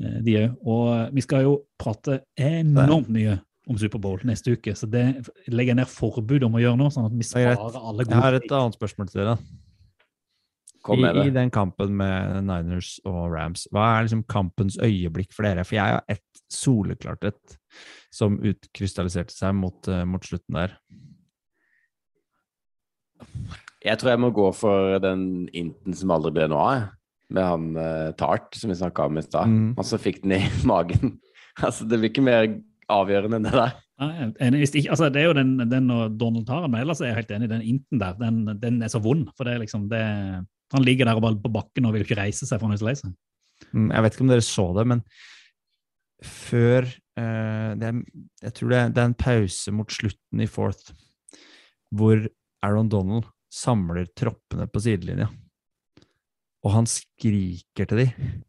de òg. Og vi skal jo prate enormt mye om Superbowl neste uke, så det legger jeg ned forbud om å gjøre nå, sånn at vi er sparer alle gode Jeg har et annet spørsmål til dere. Kom I, I den kampen med Niners og Rams, hva er liksom kampens øyeblikk for dere? For jeg har ett soleklart et som utkrystalliserte seg mot, eh, mot slutten der. Jeg tror jeg må gå for den inten som aldri ble noe av. med han uh, Tart som vi snakka om i stad. Mm. Han som fikk den i magen. altså, det blir ikke mer avgjørende enn det der. Er enig. Hvis ikke, altså, det er jo den, den når Donald tar den, men ellers er jeg helt enig. Den inten der, den, den er så vond. For det er liksom det, Han ligger der og bare på bakken og vil ikke reise seg for han er så lei seg. Mm, Jeg vet ikke om dere så det, men før uh, det Jeg tror det det er en pause mot slutten i fourth, hvor Aaron Donald samler troppene på sidelinja. Og han skriker til dem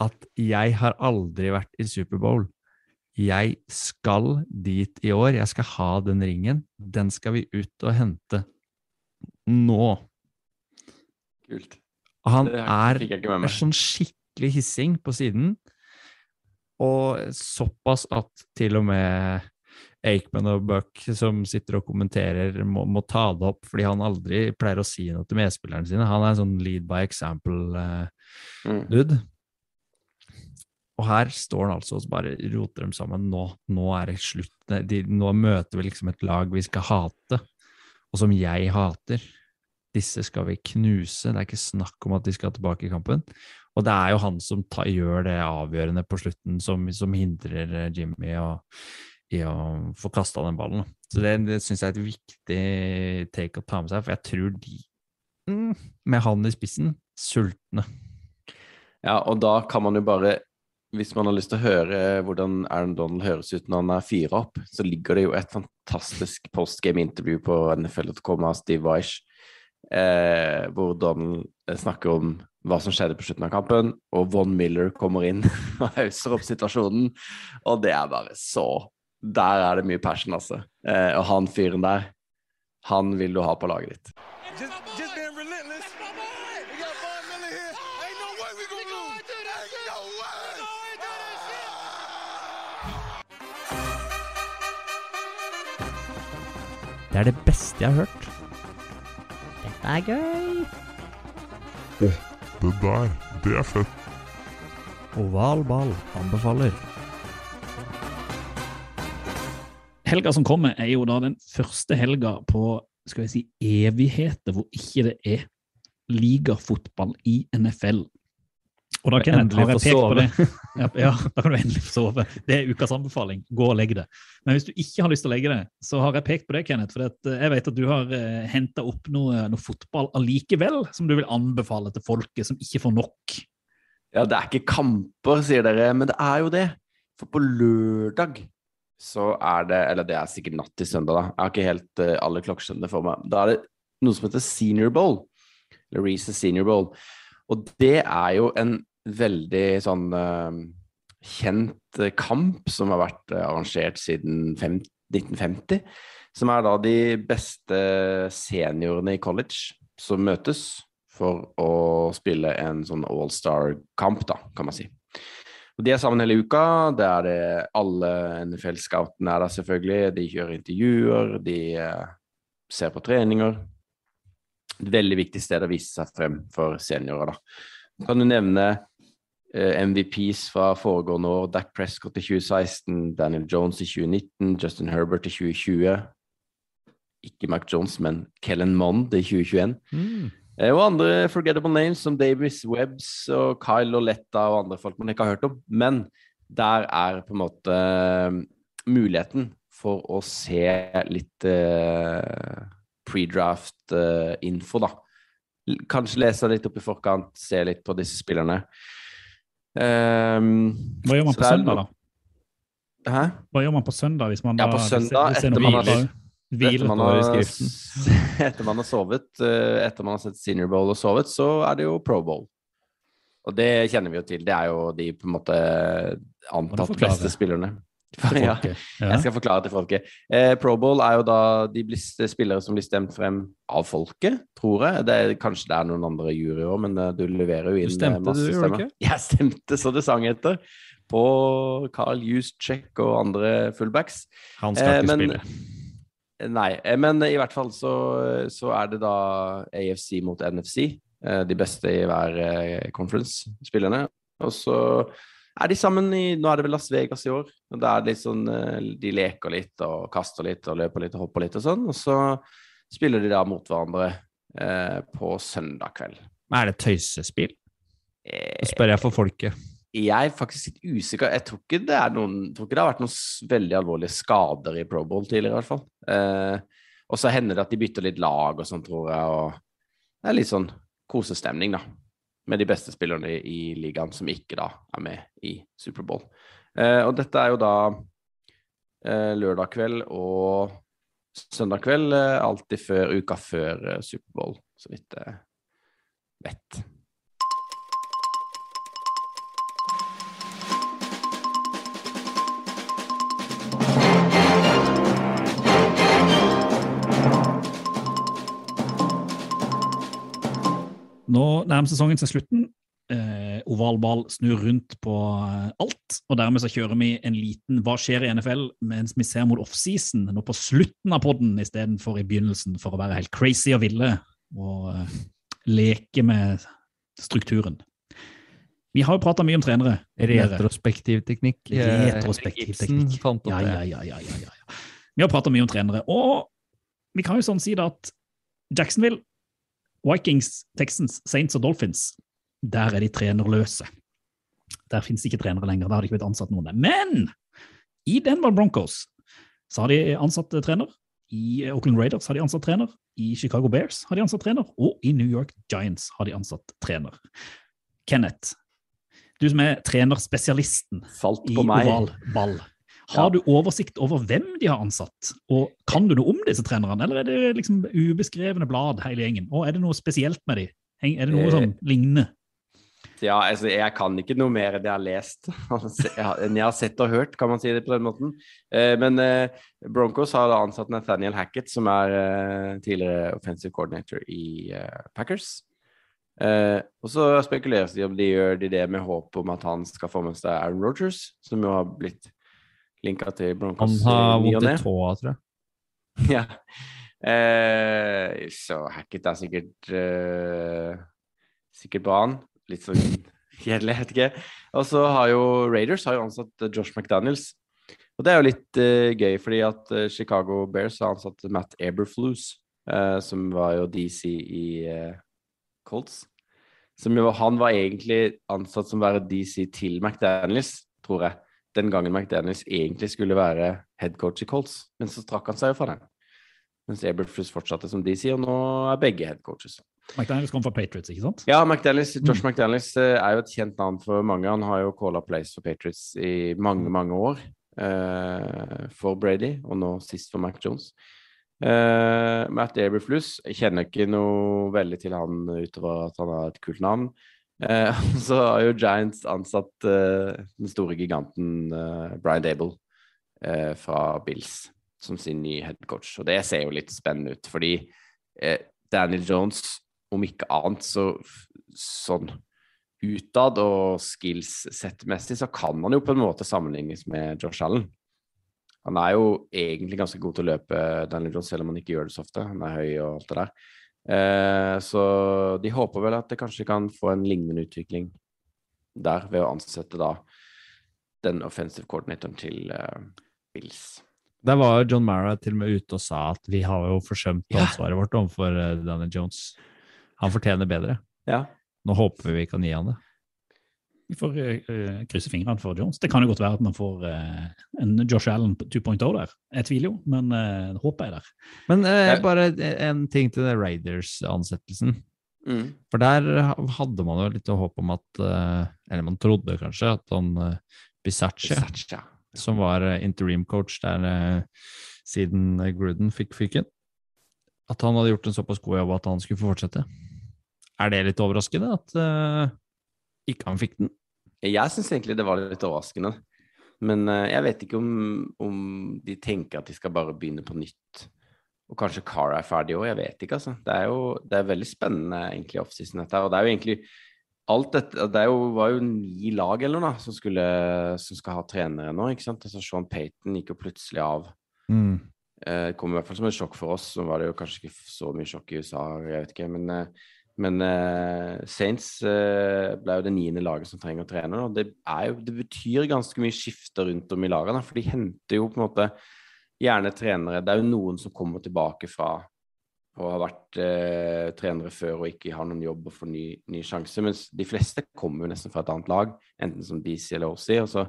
at 'jeg har aldri vært i Superbowl'. Jeg skal dit i år. Jeg skal ha den ringen. Den skal vi ut og hente nå. Kult. Han er er sånn skikkelig hissing på siden. Og såpass at til og med Aikman og Buck, som sitter og kommenterer, må, må ta det opp, fordi han aldri pleier å si noe til medspillerne sine. Han er en sånn lead by example-dude. Mm. Og her står han altså og bare roter dem sammen. Nå, nå er det slutt. De, nå møter vi liksom et lag vi skal hate, og som jeg hater. Disse skal vi knuse. Det er ikke snakk om at de skal tilbake i kampen. Og det er jo han som ta, gjør det avgjørende på slutten, som, som hindrer eh, Jimmy å, i å få kasta den ballen. Så det, det syns jeg er et viktig take å ta med seg, for jeg tror de, mm, med han i spissen, sultne. Ja, og da kan man jo bare Hvis man har lyst til å høre hvordan Aaron Donald høres ut når han er fire opp, så ligger det jo et fantastisk postgame-intervju på NFL.com av Steve Weish, eh, hvor Donald eh, snakker om hva som skjedde på slutten av kampen, og Von Miller kommer inn og hauser opp situasjonen, og det er bare så Der er det mye passion, altså. Eh, og han fyren der, han vil du ha på laget ditt. Just, just. Det er det beste jeg har hørt. Dette er gøy. Det der, det er fett. Oval ball anbefaler. Helga som kommer, er jo da den første helga på skal jeg si, evigheter hvor ikke det er ligafotball i NFL. Og da kan Endelig få sove. Ja, ja, da kan du endelig få sove. Det er ukas anbefaling. Gå og legg det. Men hvis du ikke har lyst til å legge det, så har jeg pekt på det, Kenneth. For eh, jeg vet at du har uh, henta opp noe, noe fotball allikevel, som du vil anbefale til folket som ikke får nok. Ja, det er ikke kamper, sier dere, men det er jo det. For på lørdag så er det Eller det er sikkert natt til søndag, da. Jeg har ikke helt uh, alle klokkeskjønnene for meg. Da er det noe som heter Senior Bowl. Eller Reese's Senior Bowl. Og det er jo en veldig sånn uh, kjent eh, kamp som har vært arrangert siden fem, 1950. Som er da de beste seniorene i college som møtes for å spille en sånn all-star-kamp, da, kan man si. Og De er sammen hele uka. Det er det alle NFL-scoutene er der, selvfølgelig. De kjører intervjuer, de eh, ser på treninger. Et veldig viktig sted å vise seg frem for seniorer, da. Kan du nevne eh, MVPs fra foregående år? Dak Prescott i 2016, Daniel Jones i 2019, Justin Herbert i 2020. Ikke Mac Jones, men Kellen Mond i 2021. Eh, Og andre forgettable names som Davis Webbs og Kyle Loletta og andre folk man ikke har hørt om. Men der er på en måte eh, muligheten for å se litt eh, pre-draft-info, da. Kanskje lese litt opp i forkant, se litt på disse spillerne. Hva gjør man på søndag, da? Hæ? Hva gjør man på søndag hvis man Ja, da på hvis- søndag, hvis er etter man har- hviler? Etter man, har, etter man har sovet, eh, etter man har sett Senior Bowl og sovet, så er det jo Pro Bowl. Og det kjenner vi jo til. Det er jo de på en måte antatt beste spillerne. Ja, jeg skal forklare til folket. Eh, Pro Bowl er jo da de spillere som blir stemt frem av folket, tror jeg. Det er, kanskje det er noen andre juryer, men eh, du leverer jo inn Du stemte, eh, masse du, stemmer. ikke? Jeg stemte så det sang etter. På Carl Juszczyk og andre fullbacks. Han skal Eh, ikke men- spille. Nei, eh, men i hvert fall så, så er det da AFC mot NFC. eh, De beste i hver eh, conference, spillerne. Og så er de sammen i Nå er det vel Las Vegas i år. og Da er det litt sånn De leker litt og kaster litt og løper litt og hopper litt og sånn. Og så spiller de da mot hverandre eh, på søndag kveld. Er det tøysespill? Nå spør jeg for folket. Jeg faktisk litt usikker. Jeg tror ikke det, noen, tror ikke det har vært noen veldig alvorlige skader i Pro Bowl tidligere, i hvert fall. Eh, og så hender det at de bytter litt lag og sånn, tror jeg. Og det er litt sånn kosestemning, da. Med de beste spillerne i, i ligaen som ikke da er med i Superbowl. Eh, og dette er jo da eh, lørdag kveld og søndag kveld, eh, alltid før uka før eh, Superbowl, så vidt jeg vet. Nå nærmer sesongen seg slutten. Eh, ovalball snur rundt på eh, alt, og dermed så kjører vi en liten Hva skjer i NFL mens vi ser mot offseason nå på slutten av podden istedenfor i begynnelsen, for å være helt crazy og ville og eh, leke med strukturen. Vi har jo prata mye om trenere. Retrospektiv teknikk. Eh, Retrospektiv teknikk. ja, ja, ja, ja. ja. Vi har prata mye om trenere, og vi kan jo sånn si det at Jacksonville, Vikings, Texans, Saints og Dolphins, der er de trenerløse. Der finnes ikke trenere lenger. Der har de ikke blitt ansatt noen. Men i Denver Broncos så har de ansatt trener. I Oakland Raiders har de ansatt trener. I Chicago Bears har de ansatt trener. Og i New York Giants har de ansatt trener. Kenneth, Du som er trenerspesialisten i oval ball. Har du oversikt over hvem de har ansatt, og kan du noe om disse trenerne, eller er det liksom ubeskrevne blad hele gjengen? Og er det noe spesielt med de? Er det noe Eh, som ligner? Ja, altså, jeg kan ikke noe mer enn jeg har lest. enn jeg har sett og hørt, kan man si det på den måten. Eh, men eh, Broncos har da ansatt Nathaniel Hackett, som er tidligere offensive coordinator i Packers. Og så spekuleres det om de gjør de det med håp om at han skal få med seg Aaron Rogers, som jo har blitt linka til Han har ny vondt i tåa, tror jeg. Ja. Eh, så Hackett er sikkert eh, Sikkert bra, han. Litt sånn kjedelig, vet ikke. Og så har jo Raiders har jo ansatt eh, Josh McDaniels. Og det er jo litt eh, gøy, fordi at eh, Chicago Bears har ansatt Matt Eberflus, eh, som var jo DC i eh, Colts. Som jo, han var egentlig ansatt som å være DC til McDaniels, tror jeg. Den gangen McDaniels egentlig skulle være headcoach i Colts, men så trakk han seg jo fra den. Mens Aberfrus fortsatte som de sier, og nå er begge headcoaches. McDaniels kom fra Patriots, ikke sant? Ja, McDaniels, Josh McDaniels eh, er jo et kjent navn for mange. Han har jo calla plays for Patriots i mange, mange år. Uh, for Brady, og nå sist for Mac Jones. Uh, Matt Aberflus kjenner ikke noe veldig til han utover at han har et kult navn. Eh, så har jo Giants ansatt eh, den store giganten eh, Brian Dable fra Bills som sin nye headcoach. Og det ser jo litt spennende ut, fordi Daniel Jones, om ikke annet, så sånn utad og skills-settmessig, så kan han jo på en måte sammenlignes med Josh Allen. Han er jo egentlig ganske god til å løpe, Daniel Jones, selv om han ikke gjør det så ofte. Han er høy og alt det der. Eh, så de håper vel at det kanskje kan få en lignende utvikling der, ved å ansette da den offensive coordinatoren til eh, Bills. Der var jo John Mara til og med ute og sa at vi har jo forsømt Ja. ansvaret vårt overfor Danny Daniel Jones. Han fortjener bedre. Ja. Nå håper vi vi kan gi han det. Vi får uh, krysse fingrene for Jones. Det kan jo godt være at man får uh, en Josh Allen 2.0 der. Jeg tviler jo, men uh, håpet er der. Men bare en ting til Raiders-ansettelsen. Mm. For der hadde man jo litt håp om at Eller man trodde kanskje at han uh, Bisaccia, som var interim coach der siden Gruden fikk fyken, at han hadde gjort en såpass god jobb at han skulle få fortsette. Er det litt overraskende at ikke han fikk den? Jeg syns egentlig det var litt overraskende. Men eh, jeg vet ikke om, om de tenker at de skal bare begynne på nytt. Og kanskje Cara er ferdig òg, jeg vet ikke, altså. Det er jo det er veldig spennende egentlig offseason dette her. Og det er jo egentlig alt dette Det jo, var jo ni lag eller noe da, som, skulle, som skal ha trenere nå, ikke sant. Altså Sean Payton gikk jo plutselig av. Mm. Eh, Det kom i hvert fall som et sjokk for oss. Så var det jo kanskje ikke så mye sjokk i USA, jeg vet ikke. Men, eh, men uh, Saints uh, ble jo det niende laget som trenger å trene. Og det, jo, det betyr ganske mye skifter rundt om i lagene. For de henter jo på en måte gjerne trenere. Det er jo noen som kommer tilbake fra og har vært uh, trenere før og ikke har noen jobb og får ny, ny sjanse. Mens de fleste kommer jo nesten fra et annet lag, enten som BC eller OC. Så,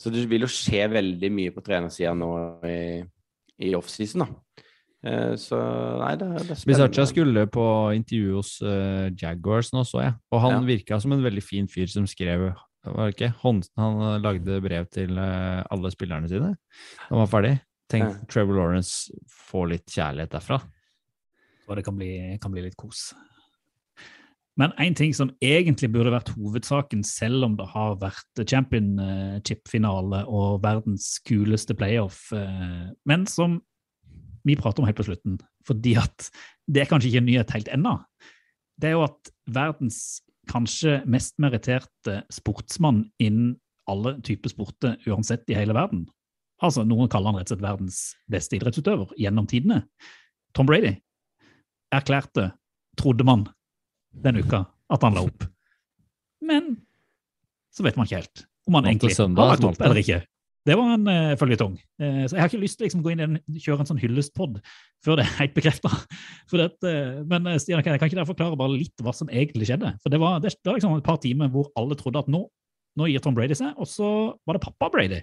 så det vil jo skje veldig mye på trenersida nå i, i offseason, da. Eh, så nei, det, det er spennende. spennende. skulle på intervju hos uh, Jaguars nå, så jeg. Og han Ja. virka som en veldig fin fyr som skrev var det ikke? Hånd, Han eh, lagde brev til uh, alle spillerne sine da han var ferdig. Tenk Ja. Trevor Lawrence får litt kjærlighet derfra. Og det kan bli, kan bli litt kos. Men én ting som egentlig burde vært hovedsaken, selv om det har vært championship-finale og verdens kuleste playoff, men som vi prater om helt på slutten, fordi at det er kanskje ikke en nyhet helt ennå, det er jo at verdens kanskje mest meritterte sportsmann innen alle typer sporter uansett i hele verden, altså noen kaller han rett og slett verdens beste idrettsutøver gjennom tidene, Tom Brady, erklærte, trodde man, den uka at han la opp. Men så vet man ikke helt om han egentlig har lagt opp eller ikke. Det var en uh, føljetong. Eh, så jeg har ikke lyst til å liksom, gå inn i en, kjøre en sånn hyllestpod før det er helt bekrefta. men eh, Stian, kan, kan ikke dere forklare bare litt hva som egentlig skjedde? For Det var, det, det var liksom et par timer hvor alle trodde at nå, nå gir Tom Brady seg, og så var det pappa Brady,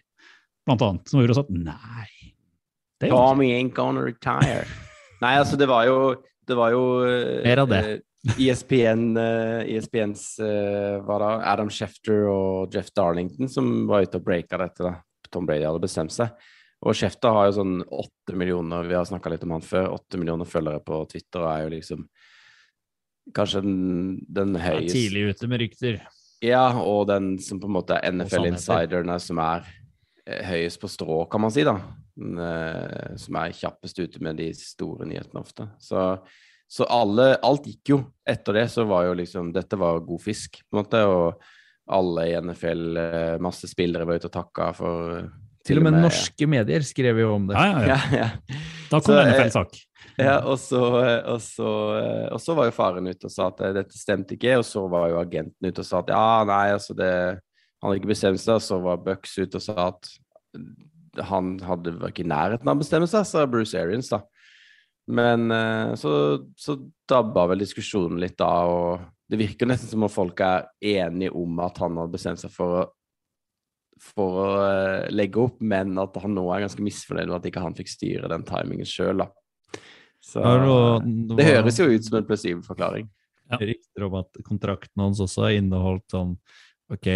blant annet, som var ute og sa at nei. Det. Tommy ain't gonna retire. Nei, altså, det var jo Det var jo eh, Mer av det. eh, ESPN, uh, ESPNs uh, hva da, Adam Schefter og Jeff Darlington som var ute og breaka dette. da. Tom Brady hadde bestemt seg. Og Schefter har jo sånn åtte millioner, vi har snakka litt om han før, åtte millioner følgere på Twitter og er jo liksom kanskje den, den høyeste tidlig ute med rykter. Ja, og den som på en måte er. NFL-insiderne som er eh, høyest på strå, kan man si, da. Eh, som er kjappest ute med de store nyhetene ofte. Så, så alle Alt gikk jo. Etter det så var jo liksom Dette var god fisk, på en måte. Og alle i NFL, eh, masse spillere var ute og takka for eh, Til og med norske medier skrev jo om det. Ja, ja, ja. Ja, ja. Da kom det en eh, NFL-sak. Ja, og så, og, så, og så var jo faren ute og sa at dette stemte ikke, og så var jo agenten ute og sa at ja, nei, altså det Han hadde ikke bestemt seg, og så var Bucks ute og sa at han hadde var ikke i nærheten av å bestemme seg, sa Bruce Arians, da. Men så, så dabba vel diskusjonen litt da, og det virker nesten som om folk er enige om at han hadde bestemt seg for å for å eh, legge opp, men at han nå er ganske misfornøyd med at ikke han fikk styre den timingen sjøl. Så Det var noe- det høres jo ut som en plausibel forklaring. Ja. rykter om at kontrakten hans også inneholdt sånn Ok,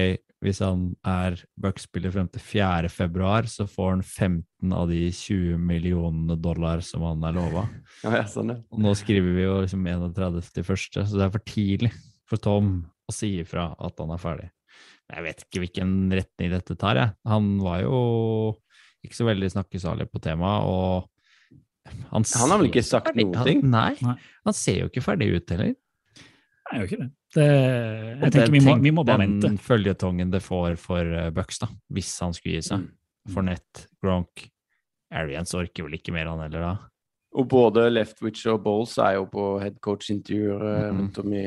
hvis han er Bucks-spiller frem til 4. februar, så får han 15 av de 20 millionene dollar som han er lova. Ja, ja, sånn, ja. Og nå skriver vi jo liksom 31. så det er for tidlig for Tom å si ifra at han er ferdig. Men Jeg vet ikke hvilken retning dette tar, jeg. Han var jo ikke så veldig snakkesalig på temaet, og han, Han har vel ikke sagt noe? noen ting? Nei, Nei. han ser jo ikke ferdig ut heller. Nei, gjør ikke det. Det jeg tenker vi må, vi må bare den følgetongen føljetongen det får for uh, Bucks, da, hvis han skulle gi seg. Mm. Fournette, Gronk Arians orker vel ikke mer, han heller, da. Og både Leftwich og Bowles er jo på headcoach-intervjuer eh, Mhm. rundt om i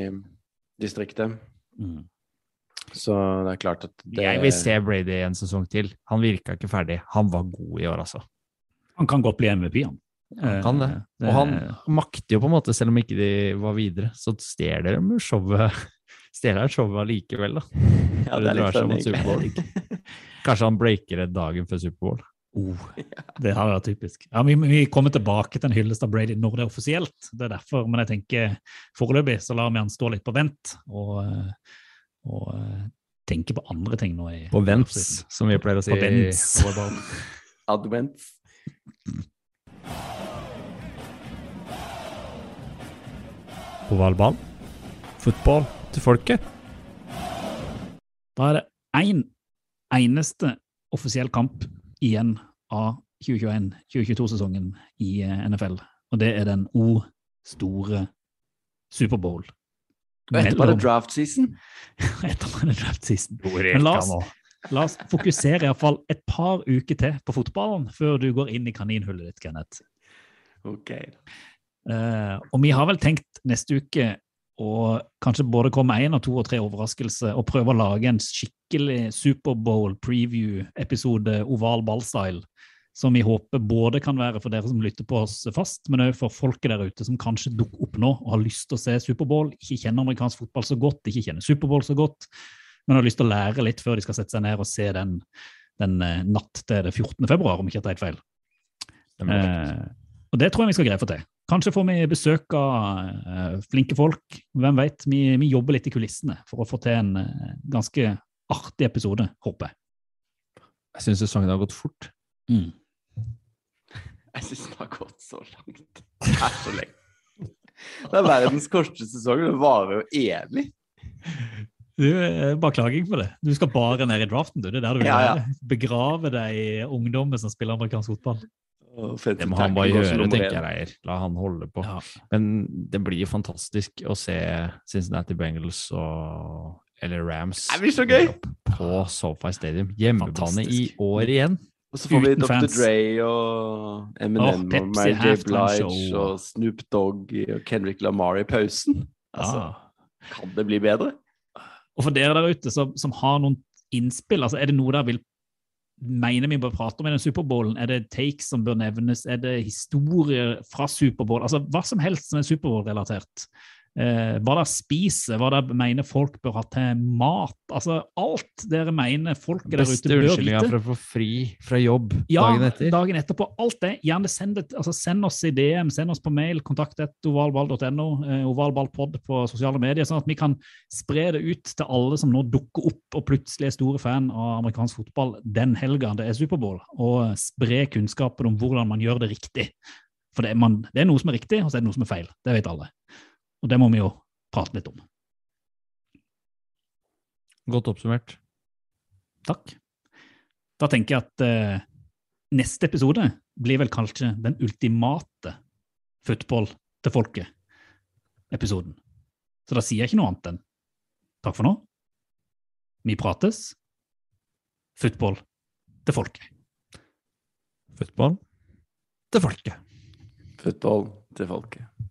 distriktet. Mm. Så det er klart at det Jeg vil se Brady en sesong til. Han virka ikke ferdig. Han var god i år, altså. Han kan godt bli MVP, han. Han kan det. Eh, Og han makter jo på en måte, selv om ikke de var videre, så stjeler de showet Stjeler showet allikevel, da. Ja, det er litt Superbowl. Kanskje han breaker det dagen før Superbowl. Oh, det har vært typisk. Ja, vi, vi kommer tilbake til en hyllest av Brady når det er offisielt. Det er derfor, Men jeg tenker foreløpig så lar vi han stå litt på vent og, eh, og eh, tenke på andre ting nå. i På vents, som vi pleier å si. På vents. volleyball. Advent. Ovalball. Fotball til folket. Da er det én en eneste offisiell kamp igjen av 2021-2022-sesongen i eh, NFL, og det er den O store Superbowl. Og etterpå er det draft season. Etterpå er det draft season. Men la oss, la oss fokusere iallfall et par uker til på fotballen før du går inn i kaninhullet ditt, Kenneth. Ok. Uh, og vi har vel tenkt neste uke å kanskje både komme én og to og tre overraskelser og prøve å lage en skikkelig Superbowl preview-episode oval ball-style. Som vi håper både kan være for dere som lytter på oss fast, men òg for folket der ute som kanskje dukker opp nå og har lyst til å se Superbowl, ikke kjenner amerikansk fotball så godt, ikke kjenner Superbowl så godt, men har lyst til å lære litt før de skal sette seg ned og se den, den eh, natt til det 14. februar, om ikke jeg tar helt feil. Eh, og det tror jeg vi skal greie få til. Kanskje får vi besøk av eh, flinke folk. Hvem vet? Vi, vi jobber litt i kulissene for å få til en eh, ganske artig episode, håper jeg. Jeg syns sesongen har gått fort. Mm. Jeg syns det har gått så langt. Det er så lenge. Det er verdens korteste sesong. Det varer jo evig. Du, eh, bare klaging for det. Du skal bare ned i draften, du. Det er der du vil Ja, ja. være. Begrave deg i ungdommen som spiller amerikansk fotball. Det må han bare gjøre, tenker jeg, Reier. La han holde på. Ja. Men det blir fantastisk å se Cincinnati Bengals og eller Rams Det blir så gøy! på SoFi Stadium. Hjemmebane i år igjen. Og så får vi Uten Dr. fans. Dre og Eminem Åh, og Mary J. Blige og Snoop Dogg og Kendrick Lamar i pausen. Altså, Ah. kan det bli bedre? Og for dere der ute som, som har noen innspill, altså er det noe dere vil mener vi bør prate om i den Superbowlen? Er det takes som bør nevnes? Er det historier fra Superbowl? Altså hva som helst som er Superbowl-relatert. Eh, hva dere spiser, hva dere mener folk bør ha til mat. Altså alt dere mener folk der ute Beste bør unnskyldninga vite. for å få fri fra jobb Ja, dagen etter. dagen etterpå. Alt det. Gjerne send, det, altså send oss i DM, send oss på mail, kontakt.ovalball.no, ovalball.no, ovalballpod på sosiale medier, sånn at vi kan spre det ut til alle som nå dukker opp og plutselig er store fan av amerikansk fotball den helga det er Superbowl, og spre kunnskapen om hvordan man gjør det riktig. For det er, man, det er noe som er riktig, og så er det noe som er feil. Det vet alle. Og det må vi jo prate litt om. Godt oppsummert. Takk. Da tenker jeg at eh, neste episode blir vel kanskje den ultimate football til folket-episoden. Så da sier jeg ikke noe annet enn takk for nå. Vi prates. Football til folket. Football til folket. Football til folket.